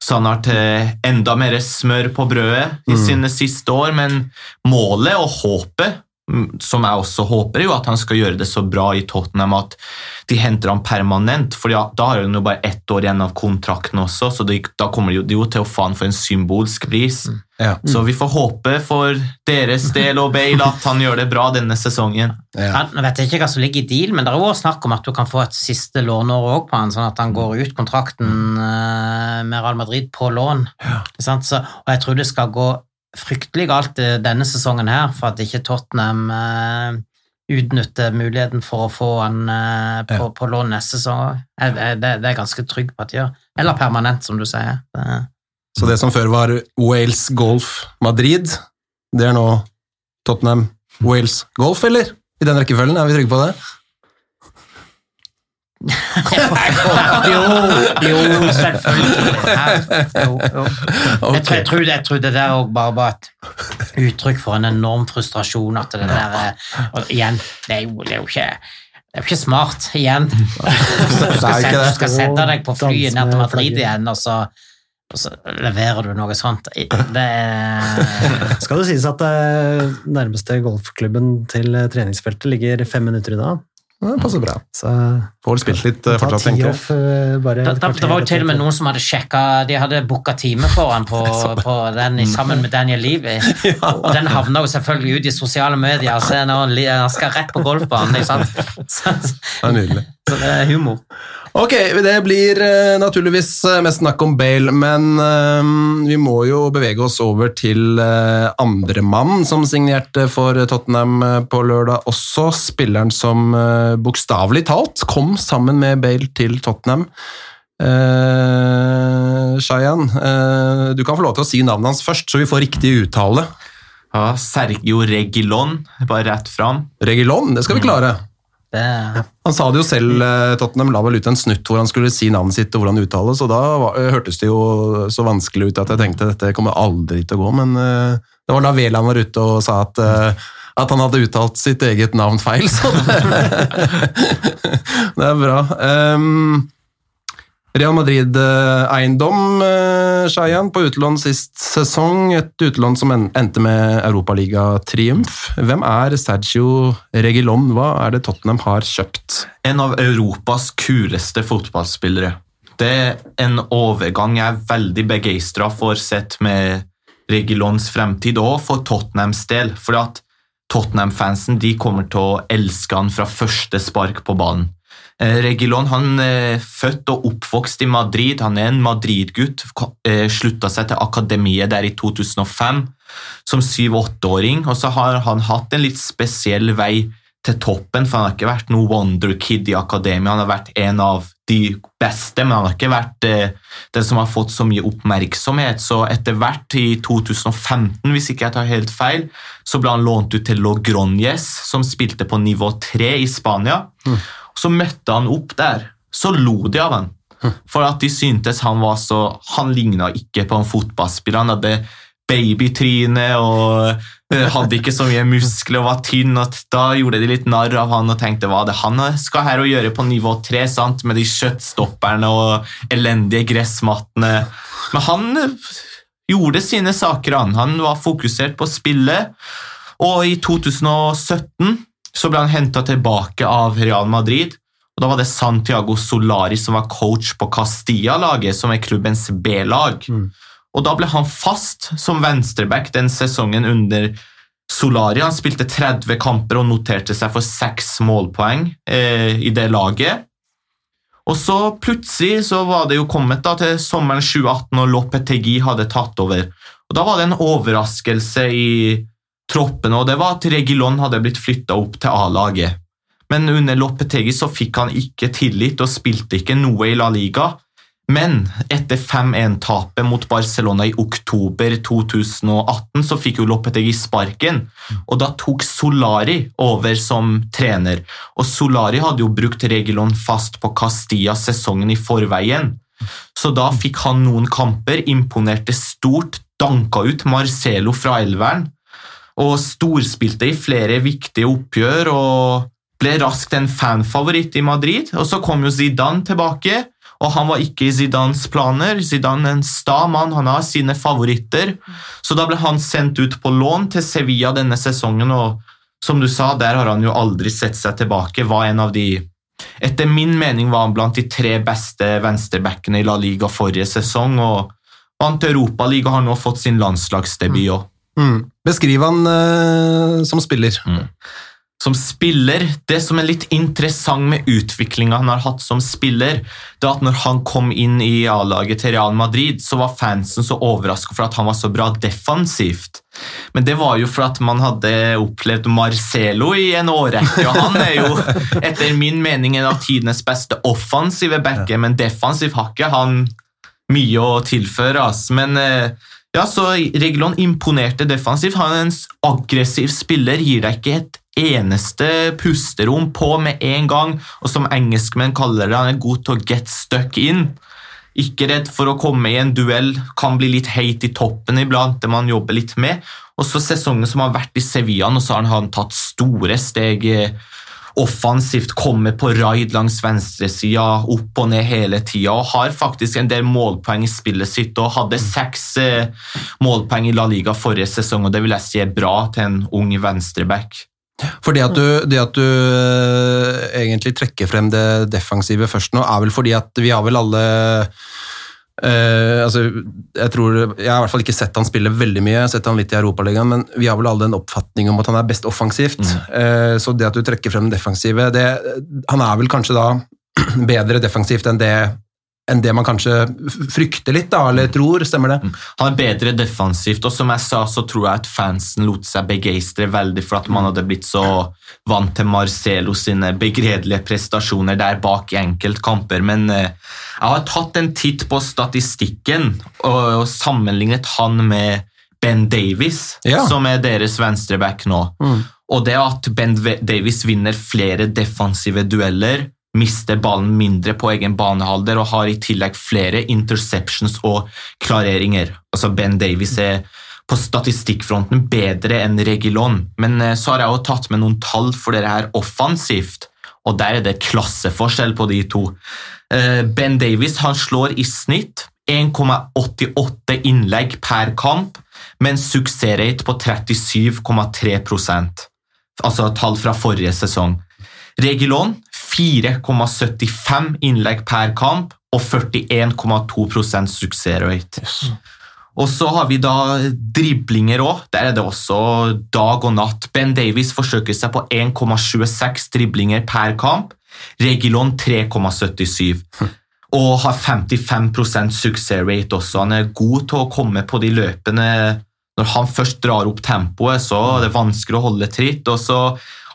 så han har til enda mer smør på brødet i sine siste år, men målet og håpet, mm, som jeg også håper, er jo at han skal gjøre det så bra i Tottenham at de henter han permanent, for da har han jo bare ett år igjen av kontrakten også, så det, da kommer de jo, til å få han for en symbolsk pris. Ja. Så vi får håpe for deres del og Bale at han gjør det bra denne sesongen. Ja. Ja, nå vet jeg ikke hva som ligger i deal, men det er også snakk om at du kan få et siste låneår også på han, sånn at han går ut kontrakten eh, med Real Madrid på lån. Så, og jeg tror det skal gå fryktelig galt eh, denne sesongen her, for at ikke Tottenham uh, utnytter muligheten for å få han uh, på, Ja. på lån neste sesong. Det, det er jeg ganske trygg på at de gjør. Eller permanent, som du sier. Det, Så det som før var Wales Golf Madrid, det er nå Tottenham Wales Golf, eller? I den rekkefølgen, er vi trygge på det? Jo, jo, selvfølgelig. Jo, jo. Jeg, tror, jeg, tror det, jeg tror det der også bare var et uttrykk for en enorm frustrasjon. At det der, eh, og igjen, det er jo, det er jo ikke det er jo ikke smart, igjen. Du skal, sette, du skal sette deg på flyet ned til Madrid igjen, og så, og så leverer du noe sånt. Det Skal det sies at eh, nærmeste golfklubben til eh, treningsfeltet ligger fem minutter unna. Ja, det passer bra. Så Får spilt litt eh, ta fortsatt, tenker jeg. eh, bare Det, et det, kvarter det var jo til og med noen som hadde sjekka De hadde booka time for han på, (laughs) på den sammen med Daniel Levy. (laughs) Og den havna jo selvfølgelig ut i sosiale medier. Så han han skal rett på golfbanen. Ikke sant? Så, Det er nydelig. så det er humor. Ok, det blir eh, naturligvis eh, mest snakk om Bale, men eh, vi må jo bevege oss over til uh, andre mann som signerte for Tottenham på lørdag også. Spilleren som uh, bokstavelig talt kom sammen med Bale til Tottenham. Uh, Shayan, uh, du kan få lov til å si navnet hans først, så vi får riktig uttale. Ja, Sergio Regilon, bare rett fram. Regilon, det skal vi klare. Det, Han sa det jo selv, eh, Tottenham la vel ut en snutt hvor han skulle si navnet sitt og hvordan uttales, og da var, eh, hørtes det jo så vanskelig ut at jeg tenkte dette kommer aldri til å gå, men uh, det var da Veland var ute og sa at, uh, at han hadde uttalt sitt eget navn feil, så det, (laughs) det er bra. Um, Real Madrid-eiendom, uh, Shayan, på utlån sist sesong. Et utlån som endte med europaligatriumf. Hvem er Sergio Regilon? Hva er det Tottenham har kjøpt? En av Europas kuleste fotballspillere. Det er en overgang jeg er veldig begeistra for sett med Regilons fremtid, og for Tottenhams del. For at Tottenham-fansen de kommer til å elske han fra første spark på banen. Eh, Regilon han er født og oppvokst i Madrid. Han er en Madrid-gutt. eh, Slutta seg til akademiet der i 2005 som syv-åtteåring. Og så har han hatt en litt spesiell vei til toppen, for han har ikke vært noe wonderkid i akademia. Han har vært en av de beste, men han har ikke vært eh, den som har fått så mye oppmerksomhet. Så etter hvert, i 2015, hvis ikke jeg tar helt feil, så ble han lånt ut til Logroñez, som spilte på nivå 3 i Spania. Så møtte han opp der. Så lo de av han. For at de syntes han var så Han ligna ikke på en fotballspiller. Han hadde babytryne og eh, hadde ikke så mye muskler og var tynn. og Da gjorde de litt narr av han og tenkte hva det han skal her og gjøre på nivå tre, sant? med de kjøttstopperne og elendige gressmattene. Men han eh, gjorde sine saker, han. Han var fokusert på spillet. Og i 2017 så ble han henta tilbake av Real Madrid. Og Da var det Santiago Solari som var coach på Castilla-laget, som er klubbens B-lag. Og Da ble han fast som venstreback den sesongen under Solari. Han spilte 30 kamper og noterte seg for seks målpoeng eh, i det laget. Og så plutselig så var det jo kommet da til sommeren 2018, og Lopetegui hadde tatt over. Og Da var det en overraskelse i troppen, og det var at Regilon hadde blitt flytta opp til A-laget. Men under Loppetegi så fikk han ikke tillit og spilte ikke noe i La Liga. Men etter 5-1-tapet mot Barcelona i oktober 2018 så fikk jo Loppetegi sparken, og da tok Solari over som trener. Og Solari hadde jo brukt Regilon fast på Castilla sesongen i forveien. Så da fikk han noen kamper, imponerte stort, danka ut Marcelo fra elveren, og storspilte i flere viktige oppgjør og ble raskt en fanfavoritt i Madrid. Og så kom jo Zidane tilbake, og han var ikke i Zidanes planer. Zidane er en sta mann, han har sine favoritter. Så da ble han sendt ut på lån til Sevilla denne sesongen, og som du sa, der har han jo aldri sett seg tilbake. Var en av de Etter min mening var han blant de tre beste venstrebackene i La Liga forrige sesong, og vant Europaliga har nå fått sin landslagsdebut òg. Mm. Beskriv han uh, som spiller. som spiller, det som er litt interessant med utviklinga han har hatt som spiller, det er at når han kom inn i A-laget til Real Madrid, så var fansen så overraska for at han var så bra defensivt. Men det var jo for at man hadde opplevd Marcelo i en årrekke, og han er jo (laughs) etter min mening en av tidenes beste offensive backer, men defensiv har ikke han mye å tilføre. Men eh, ja, så Reglon imponerte defensivt. Han er en aggressiv spiller, gir deg ikke et eneste pusterom på med en gang. Og som engelskmenn kaller det, han er god til å get stuck in. Ikke redd for å komme i en duell, kan bli litt heit i toppen iblant, det man jobber litt med. Og så sesongen som har vært i Sevilla, og så har han tatt store steg eh, offensivt, kommer på raid langs venstresida, opp og ned hele tida, og har faktisk en del målpoeng i spillet sitt, og hadde seks eh, målpoeng i La Liga forrige sesong, og det vil jeg si er bra til en ung venstreback. For det at du, det at du øh, egentlig trekker frem det defensive først nå, er vel fordi at vi har vel alle øh, altså, jeg, tror, jeg har i hvert fall ikke sett han spille veldig mye, jeg har sett han litt i Europaligaen, men vi har vel alle en oppfatning om at han er best offensivt. Eh, så det at du trekker frem den defensive det, Han er vel kanskje da (clears throat) bedre defensivt enn det, enn det man kanskje frykter litt, da, eller tror, stemmer det? Han er bedre defensivt, og som jeg sa, så tror jeg at fansen lot seg begeistre veldig for at man hadde blitt så vant til Marcelo sine begredelige prestasjoner der bak i enkeltkamper. Men eh, jeg har tatt en titt på statistikken og, sammenlignet han med Ben Davies, Ja. som er deres venstreback nå. Og det at Ben Davies vinner flere defensive dueller, mister ballen mindre på egen banehalder og har i tillegg flere interceptions og klareringer. Altså Ben Davies er på statistikkfronten bedre enn Regilon, men eh, så har jeg også tatt med noen tall for dere her offensivt, og der er det klasseforskjell på de to. Eh, Ben Davies han slår i snitt 1,88 innlegg per kamp, med en suksessrate på 37,3% altså tall fra forrige sesong. Regulon 4,75 innlegg per kamp og 41,2% suksessrate. Og så har vi da driblinger òg. Der er det også dag og natt. Ben Davies forsøker seg på 1,26 driblinger per kamp. Regilon 3,77. Og har 55 suksessrate også. Han er god til å komme på de løpene når han først drar opp tempoet, så er det vanskelig å holde tritt. Og så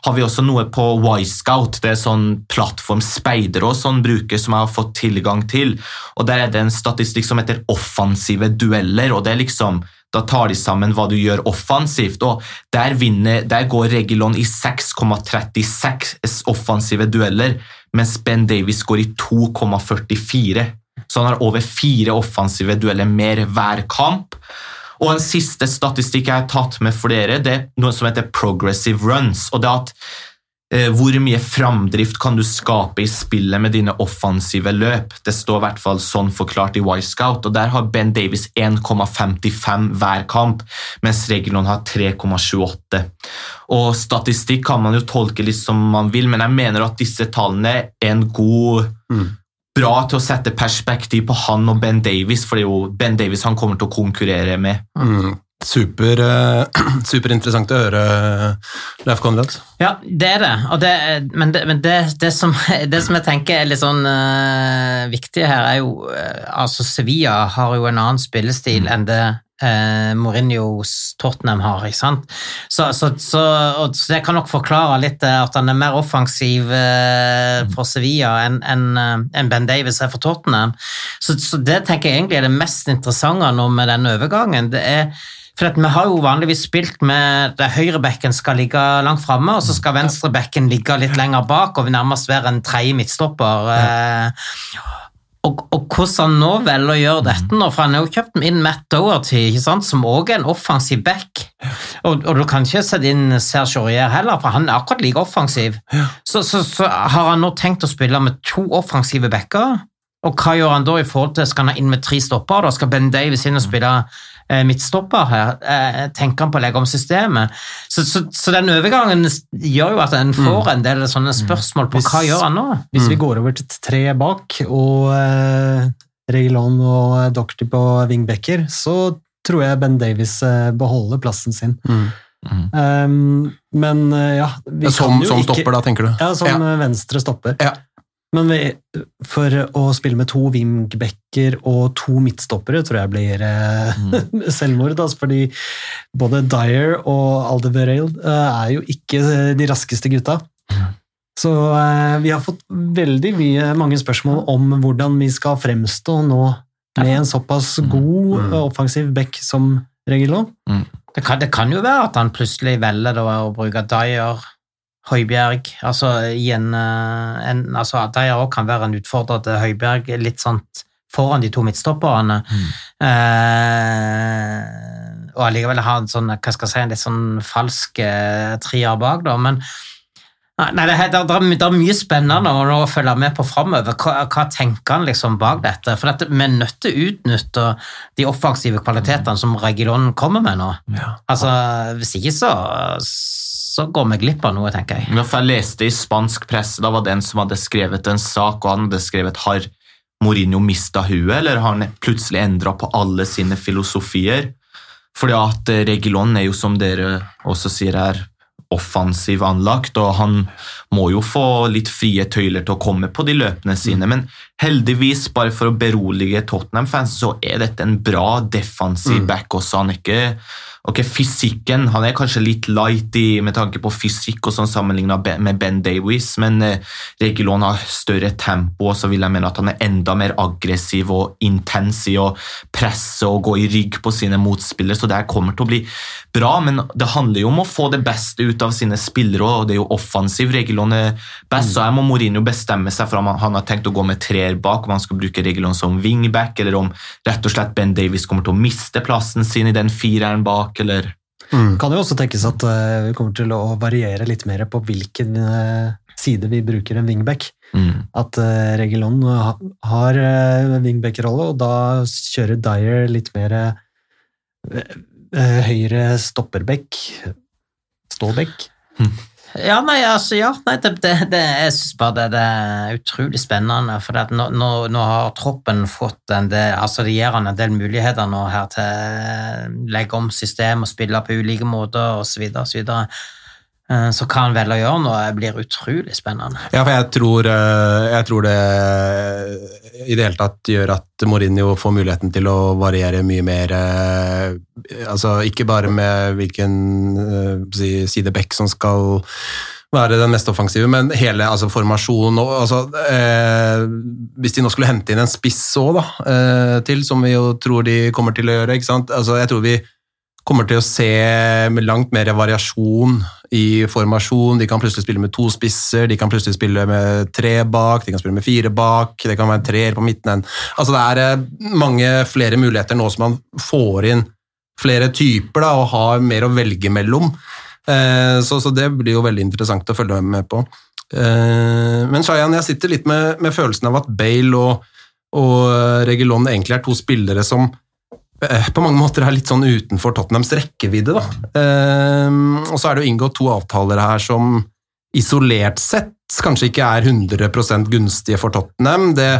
har vi også noe på Y-Scout, det er sånn plattform speidere og sånn bruker som jeg har fått tilgang til. Og Der er det en statistikk som heter offensive dueller. og det er liksom, Da tar de sammen hva du gjør offensivt. og Der, vinner, der går Regilon i 6,36 offensive dueller, mens Ben Davies går i 2,44. Så han har over fire offensive dueller mer hver kamp. Og en siste statistikk jeg har tatt med for dere, det er noe som heter progressive runs. og det at eh, Hvor mye framdrift kan du skape i spillet med dine offensive løp? Det står i hvert fall sånn forklart i Y-Scout, og der har Ben Davies 1,55 hver kamp, mens Regulon har 3,28. Og Statistikk kan man jo tolke litt som man vil, men jeg mener at disse tallene er en god bra til å sette perspektiv på han og Ben Davies, for det er jo Ben Davies han kommer til å konkurrere med. Mm. Super, eh, (clears throat) superinteressant å høre, Leif Konrad. Ja, det er det. Og det men det, men det, det, som, (laughs) det som jeg tenker er litt sånn uh, viktig her, er jo uh, Altså, Sevilla har jo en annen spillestil enn det uh, Mourinhos Tottenham har, ikke sant? Så, så, så, og, så det kan nok forklare litt eh, at han er mer offensiv eh, for Sevilla enn en, en Ben Davies er for Tottenham. Så, så det tenker jeg egentlig er det mest interessante nå med den overgangen. Det er for at Vi har jo vanligvis spilt med der høyrebekken skal ligge langt framme, og så skal venstrebekken ligge litt lenger bak og nærmest være en tredje midtstopper. Eh, og, og hvordan han nå velger å gjøre dette nå, for han har jo kjøpt inn Matt Doherty, ikke sant, som også er en offensiv back. Og, og du kan ikke sette inn Serge Aurier heller, for han er akkurat like offensiv. Så, så, så har han nå tenkt å spille med to offensive backer, og hva gjør han da i forhold til, skal han inn med tre stopper, da? Skal Ben Davis inn og spille eh, midtstopper her, eh, tenker han på å legge om systemet. Så, så, så den overgangen gjør jo at en får en del sånne spørsmål på Hvis- hva gjør han nå? Hvis vi går over til tre bak, og eh, Regilon og Doherty på wingbacker, så tror jeg Ben Davies eh, beholder plassen sin. Um, men eh, ja vi Som, kan jo som ikke- stopper, da, tenker du? Ja, som Ja. eh, venstre stopper. Ja. Men vi, for å spille med to wingbacker og to midtstoppere tror jeg blir eh, (laughs) selvmord. Altså, fordi både Dyer og Aldeverale eh, er jo ikke de raskeste gutta. Så eh, vi har fått veldig mye, mange spørsmål om hvordan vi skal fremstå nå med en såpass god Mm. offensiv back som Regilon. Det kan, det kan jo være at han plutselig velger å bruke Dyer, Høibjerg altså, igjen, en, eh, altså at Dyer også kan være en utfordrer til Høibjerg litt sånn foran de to midtstopperne. Eh, og allikevel ha en sånn, hva skal jeg si, en litt sånn falsk eh, trier bak, da. Men Nei, det, er- det, er- det er mye spennende å følge med på framover. Hva, hva tenker han liksom bak dette? For dette, vi er nødt til å utnytte de offensive kvalitetene som Regilon kommer med nå. Altså, Hvis ikke så, så går vi glipp av noe, tenker jeg. For jeg leste i spansk presse, da var det en som hadde skrevet en sak, og han hadde skrevet har Mourinho mista huet, eller har han plutselig endra på alle sine filosofier? Fordi at eh, Regilon er jo, som dere også sier her, offensiv anlagt, og han må jo få litt frie tøyler til å komme på de løpene sine. Men heldigvis, bare for å berolige Tottenham-fans, så er dette en bra defensiv back også. Han er ikke Ok, Fysikken han er kanskje litt light i, med tanke på fysikk og sånn sammenlignet med Ben Davies, men eh, Regulon har større tempo, og så vil jeg mene at han er enda mer aggressiv og intens i å presse og gå i rygg på sine motspillere, så det her kommer til å bli bra, men det handler jo om å få det beste ut av sine spillere, og det er jo offensiv. Regulon er best, så her må Mourinho bestemme seg for om han- har tenkt å gå med treer bak, om han skal bruke Regulon som wingback, eller om rett og slett Ben Davies kommer til å miste plassen sin i den fireren bak, eller Kan jo også tenkes at eh, vi kommer til å variere litt mer på hvilken eh, side vi bruker en wingback. mm. At uh, Regilon har wingback-rolle, og da kjører Dyer litt mer eh, eh, høyre stopperback. Stålback. Ja, nei, altså, ja, nei, det, det, det, jeg syns bare det, det er utrolig spennende. For nå, nå, nå har troppen fått en del altså Det gir han en del muligheter nå her til å legge om system og spille på ulike måter osv. Eh, så hva han velger å gjøre nå, blir utrolig spennende. Ja, for jeg tror, eh, jeg tror det i det hele tatt gjør at Mourinho får muligheten til å variere mye mer eh, Altså ikke bare med hvilken eh, si, side back som skal være den mest offensive, men hele altså, formasjonen og altså, eh, Hvis de nå skulle hente inn en spiss òg, da, eh, til, som vi jo tror de kommer til å gjøre, ikke sant? Altså, jeg tror vi kommer til å se langt mer variasjon i formasjon. De kan plutselig spille med to spisser, de kan plutselig spille med tre bak, de kan spille med fire bak, det kan være en treer på midten. Altså det er eh, mange flere muligheter nå som man får inn flere typer da, og har mer å velge mellom. Eh, Så, så det blir jo veldig interessant å følge med på. Eh, Men Shayan, jeg sitter litt med, med følelsen av at Bale og, og Regulon egentlig er to spillere som på mange måter er litt sånn utenfor Tottenhams rekkevidde. Da. Ehm, og så er det jo inngått to avtaler her som isolert sett kanskje ikke er 100% gunstige for Tottenham. Det,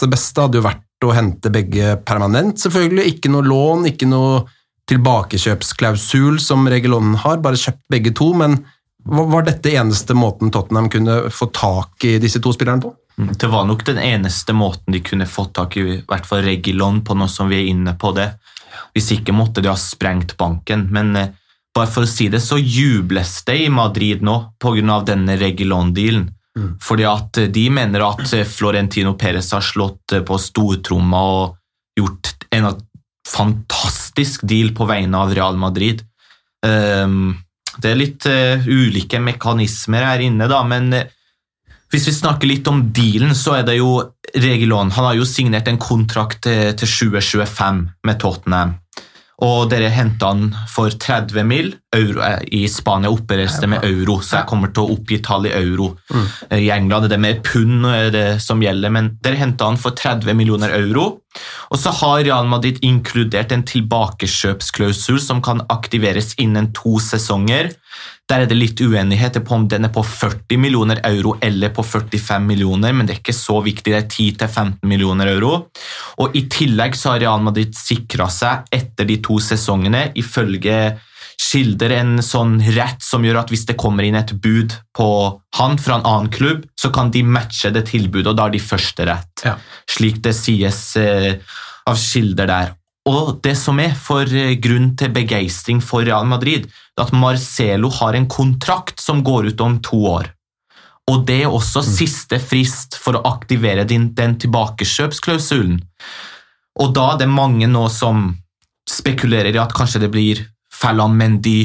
det beste hadde jo vært å hente begge permanent, selvfølgelig. Ikke noe lån, ikke noe tilbakekjøpsklausul som Regulon har, bare kjøpt begge to. Men var dette eneste måten Tottenham kunne få tak i disse to spillerne på? Mm, Det var nok den eneste måten de kunne fått tak i, i hvert fall Regilon, på nå som vi er inne på det. Hvis ikke måtte de ha sprengt banken. Men eh, bare for å si det, så jubles det i Madrid nå pga. denne Regilon-dealen. Fordi at eh, de mener at eh, Florentino Perez har slått eh, på stortromma og gjort en fantastisk deal på vegne av Real Madrid. Ehm, det er litt uh, ulike mekanismer her inne, da, men eh, hvis vi snakker litt om dealen, så er det jo Regilon. Han har jo signert en kontrakt til, til 2025 med Tottenham. Og dere henta han for 30 mil. Euro, eh, I Spania opereres det med euro, så jeg kommer til å oppgi tall i euro. Mm. I England er det mer pund eh, det som gjelder, men dere henta han for 30 millioner euro. Og så har Real Madrid inkludert en tilbakekjøpsklausul som kan aktiveres innen to sesonger. Der er det litt uenighet på om den er på 40 millioner euro eller på 45 millioner, men det er ikke så viktig. Det er 10-15 millioner euro. Og I tillegg så har Real Madrid sikra seg etter de to sesongene, ifølge skildrer en sånn rett som gjør at hvis det kommer inn et bud på han fra en annen klubb, så kan de matche det tilbudet, og da har de første rett. Ja. Slik det sies eh, av kilder der. Og det som er for eh, grunn til begeistring for Real Madrid, er at Marcelo har en kontrakt som går ut om to år. Og det er også siste frist for å aktivere din, den tilbakekjøpsklausulen. Og da er det mange nå som spekulerer i at kanskje det blir Ferland Mendy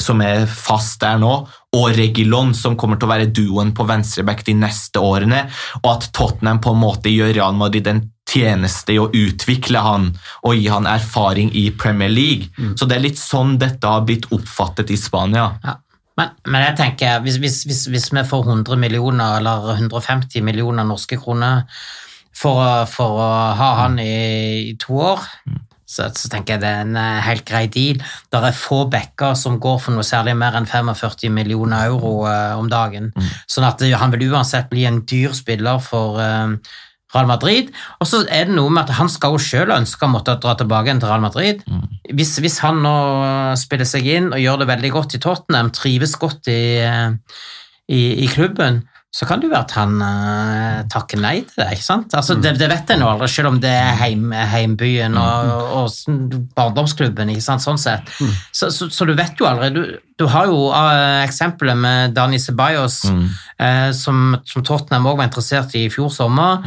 som er fast der nå, og Regilon som kommer til å være duoen på venstreback de neste årene, og at Tottenham på en måte gjør Real Madrid en tjeneste i å utvikle han og gi han erfaring i Premier League. Så det er litt sånn dette har blitt oppfattet i Spania. Ja. Men, men jeg tenker, hvis, hvis, hvis, hvis vi får 100 millioner eller 150 millioner norske kroner for, for å ha han i, i to år, så, så tenker jeg det er en eh, helt grei deal. Det er få backer som går for noe særlig mer enn 45 millioner euro uh, om dagen. Sånn at uh, han vil uansett bli en dyr spiller for uh, Real Madrid. Og så er det noe med at han skal jo selv ønske å måtte dra tilbake til Real Madrid. Hvis, hvis han nå spiller seg inn og gjør det veldig godt i Tottenham, trives godt i, i, i klubben, så kan det jo være at han uh, takker nei til det. ikke sant? Altså, det, det vet jeg jo aldri, selv om det er heim, heimbyen og, og s- barndomsklubben. ikke sant, sånn sett. Så, så, så du vet jo aldri. Du, du har jo uh, eksempelet med Dani Ceballos, eh, som, som Tottenham også var interessert i i fjor sommer,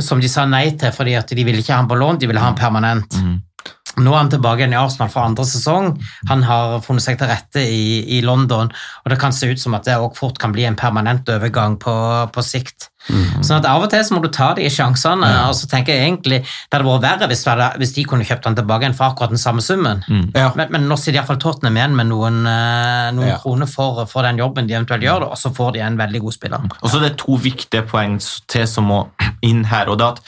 som de sa nei til fordi at de ville ikke ha han på lån, de ville ha han permanent. Nå er han tilbake igjen i Arsenal for andre sesong. Han har funnet seg til rette i, i London, og det kan se ut som at det også fort kan bli en permanent overgang på, på sikt. Sånn at Av og til så må du ta de sjansene. og så tenker jeg egentlig Det hadde vært verre hvis, hadde, hvis de kunne kjøpt han tilbake igjen for akkurat den samme summen. Ja. Men, men nå sitter iallfall Tottenham igjen med noen, eh, noen Ja. kroner for, for den jobben de eventuelt gjør, og så får de en veldig god spiller. Og så er det to viktige poeng til som må (clears throat) inn her. og det at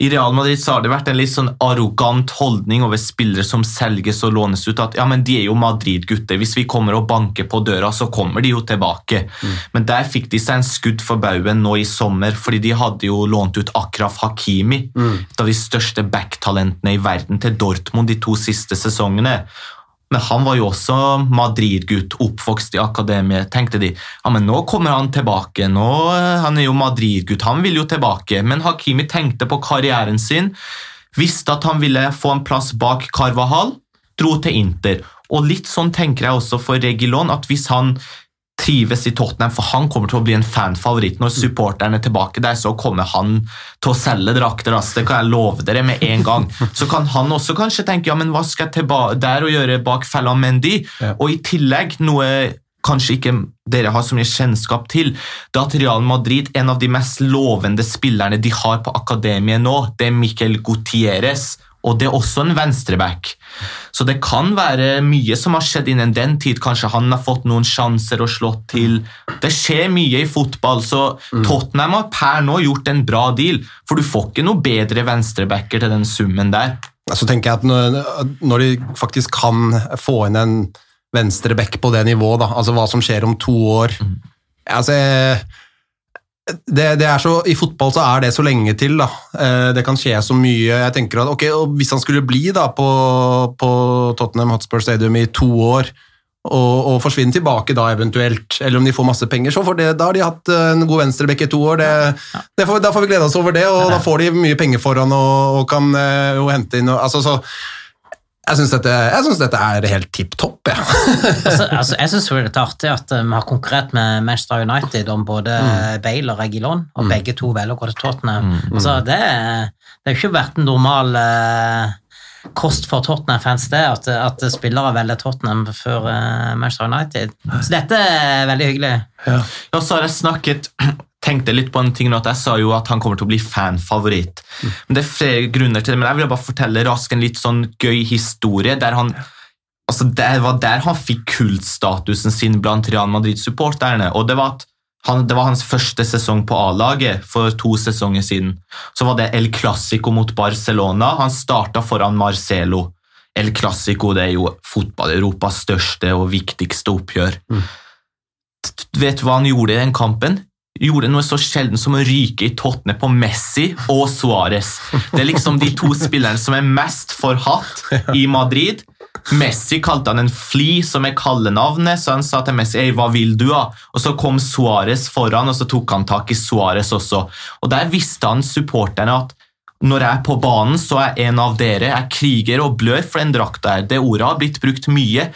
I Real Madrid så har det vært en litt sånn arrogant holdning over spillere som selges og lånes ut. At ja, men de er jo Madrid-gutter. Hvis vi kommer og banker på døra, så kommer de jo tilbake. Men der fikk de seg en skudd for baugen nå i sommer, fordi de hadde jo lånt ut Akraf Hakimi, et av de største backtalentene i verden, til Dortmund de to siste sesongene. Men han var jo også Madrid-gutt, oppvokst i akademiet. Tenkte de ja, men nå kommer han tilbake. nå, eh, Han er jo Madrid-gutt, han vil jo tilbake. Men Hakimi tenkte på karrieren sin, visste at han ville få en plass bak Carvahal, dro til Inter. Og litt sånn tenker jeg også for Regilon, at hvis han trives i Tottenham, for han kommer til å bli en fanfavoritt. Når supporterne er tilbake der, så kommer han til å selge drakter. altså, Det kan jeg love dere med en gang. (laughs) Så kan han også kanskje tenke ja, men hva skal jeg der å gjøre bak Fella Mendy? Ja. Og i tillegg, noe kanskje ikke dere har så mye kjennskap til, det at Real Madrid, en av de mest lovende spillerne de har på akademiet nå, det er Miquel Gutierrez, og det er også en venstreback. Så det kan være mye som har skjedd innen den tid. Kanskje han har fått noen sjanser og slått til. Det skjer mye i fotball, så Tottenham har per nå gjort en bra deal. For du får ikke noe bedre venstrebacker til den summen der. Så tenker jeg at når, når de faktisk kan få inn en venstreback på det nivået, da, altså hva som skjer om to år altså, det, det er så, I fotball så er det så lenge til. da. Eh, Det kan skje så mye. Jeg tenker at ok, og Hvis han skulle bli da på, på Tottenham Hotspur Stadium i to år, og, og forsvinne tilbake da eventuelt, eller om de får masse penger, så får det, da har de hatt eh, en god venstrebekk i to år. Det, det får, da får vi glede oss over det, og da får de mye penger foran og, og kan eh, jo hente inn og, altså, så jeg syns dette, synes dette er helt tipp topp. Ja. (laughs) altså, altså, jeg syns det er litt artig at eh, vi har konkurrert med Manchester United om både Bale og Regilon, og begge to velger å gå til Tottenham. Altså, det, er- det har jo ikke vært en normal eh, kost for Tottenham-fans det, at, at spillere velger Tottenham før eh, Manchester United. Så dette er veldig hyggelig. Ja, så har jeg snakket tenkte litt på en ting nå, at Jeg sa jo at han kommer til å bli fanfavoritt. Men Det er flere grunner til det, men jeg vil bare fortelle raskt en litt sånn gøy historie. der han altså Det var der han fikk kultstatusen sin blant Real Madrid-supporterne. og det var han, Det var hans første sesong på A-laget for to sesonger siden. Så var det El Clásico mot Barcelona. Han starta foran Marcelo. El Clásico det er jo fotball-Europas største og viktigste oppgjør. Vet du hva han gjorde i den kampen? Gjorde noe så sjelden som å ryke i tottene på Messi og Suárez. Det er liksom de to spillerne som er mest forhatt i Madrid. Messi kalte han en fli, som er kallenavnet, så han sa til Messi «Ei, hva vil du da? Og så kom Suárez foran, og så tok han tak i Suárez også. Og Der visste han supporterne at når jeg er på banen, så er en av dere jeg kriger og blør for den drakta. her. Det ordet har blitt brukt mye.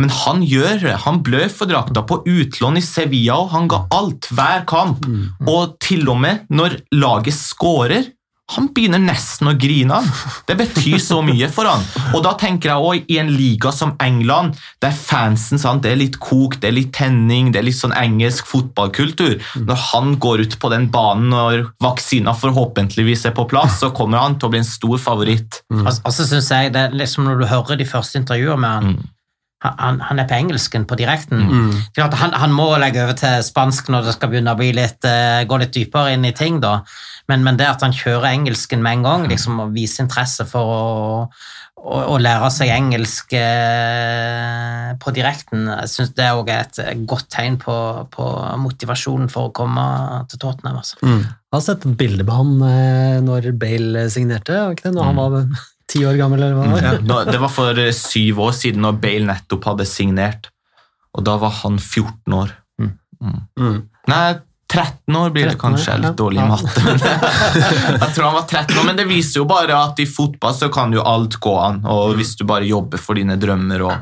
Men han gjør det. Han blør for drakta på utlån i Sevilla, og han ga alt hver kamp. Og til og med når laget scorer, han begynner nesten å grine. Det betyr så mye for han. Og da tenker jeg også, I en liga som England, der fansen sant, det er litt kok, det er litt tenning, det er litt sånn engelsk fotballkultur Når han går ut på den banen når vaksina forhåpentligvis er på plass, så kommer han til å bli en stor favoritt. Mm. Altså, altså synes jeg det er liksom Når du hører de første intervjuene med han han, han er på engelsken på direkten. Er Han, han må legge over til spansk når det skal begynne å bli litt, uh, gå litt dypere inn i ting. da. Men, men det at han kjører engelsken med en gang, liksom, og viser interesse for å, å, å lære seg engelsk uh, på direkten, jeg syns det er også et godt tegn på, på motivasjonen for å komme til Tottenham. Altså. Jeg har sett et bilde med han eh, når Bale signerte, ikke det? når han var ti år gammel, eller hva det var. Ja, nå- det var for eh, syv år siden når Bale nettopp hadde signert. Og da var han 14 år. Mm. Nei, 13 år blir det 13 år, kanskje. Er ja. litt dårlig i matte. Men (laughs) jeg tror han var 13 år, men det viser jo bare at i fotball så kan jo alt gå an. Og hvis du bare jobber for dine drømmer og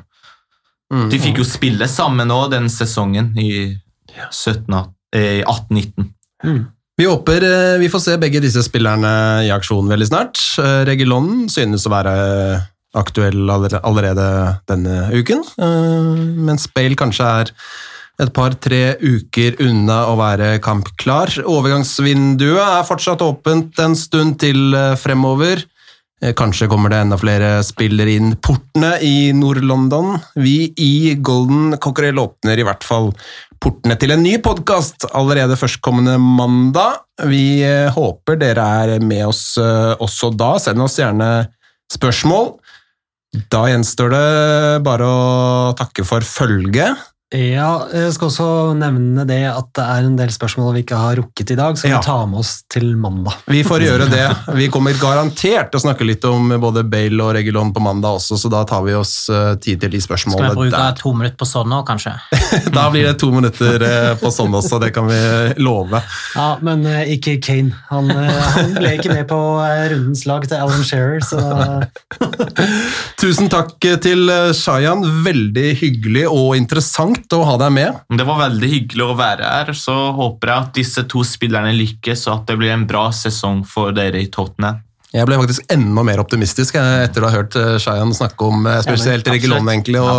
Mm. De fikk jo spille sammen òg den sesongen i 17, eh, 18-19. Vi håper eh, vi får se begge disse spillerne i aksjon veldig snart. Eh, Regulon synes å være aktuell allerede denne uken, eh, mens Bale kanskje er et par-tre uker unna å være kampklar. Overgangsvinduet er fortsatt åpent en stund til fremover. Eh, Kanskje kommer det enda flere spillere inn portene i Nord-London. Vi i Golden Cockerel åpner i hvert fall portene til en ny podkast allerede førstkommende mandag. Vi eh, håper dere er med oss eh, også da. Send oss gjerne spørsmål. Da gjenstår det bare å takke for følget. Ja, jeg skal også nevne det at det er en del spørsmål vi ikke har rukket i dag, som Ja. vi tar med oss til mandag. Vi får gjøre det. Vi kommer garantert til å snakke litt om både Bale og Regulon på mandag også, så da tar vi oss eh, tid til de spørsmålene Skal vi bruke der. to minutter på sånn nå, kanskje? (laughs) Da blir det to minutter eh, på sånn også, det kan vi love. Ja, men eh, ikke Kane. Han, han ble ikke med på rundens lag til Alan Shearer, så (laughs) Tusen takk til Shayan. Veldig hyggelig og interessant å ha deg med. Det var veldig hyggelig å være her. Så håper jeg at disse to spillerne lykkes, og at det blir en bra sesong for dere i Tottenham. Jeg ble faktisk enda mer optimistisk etter å ha hørt eh, Shayan snakke om eh, spesielt ja, Regulon, egentlig, og,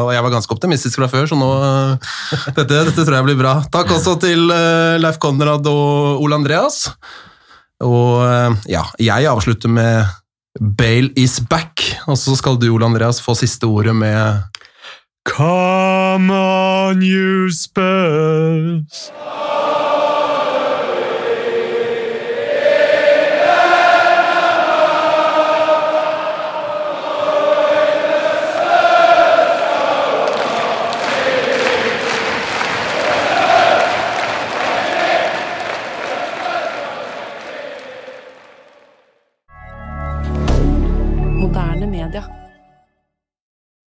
og jeg var ganske optimistisk fra før, så nå (laughs) dette, dette tror jeg blir bra. Takk også til eh, Leif Konrad og Ole Andreas. Og ja, jeg avslutter med Bale is back, og så skal du, Ole Andreas, få siste ordet med Come on, you Spurs!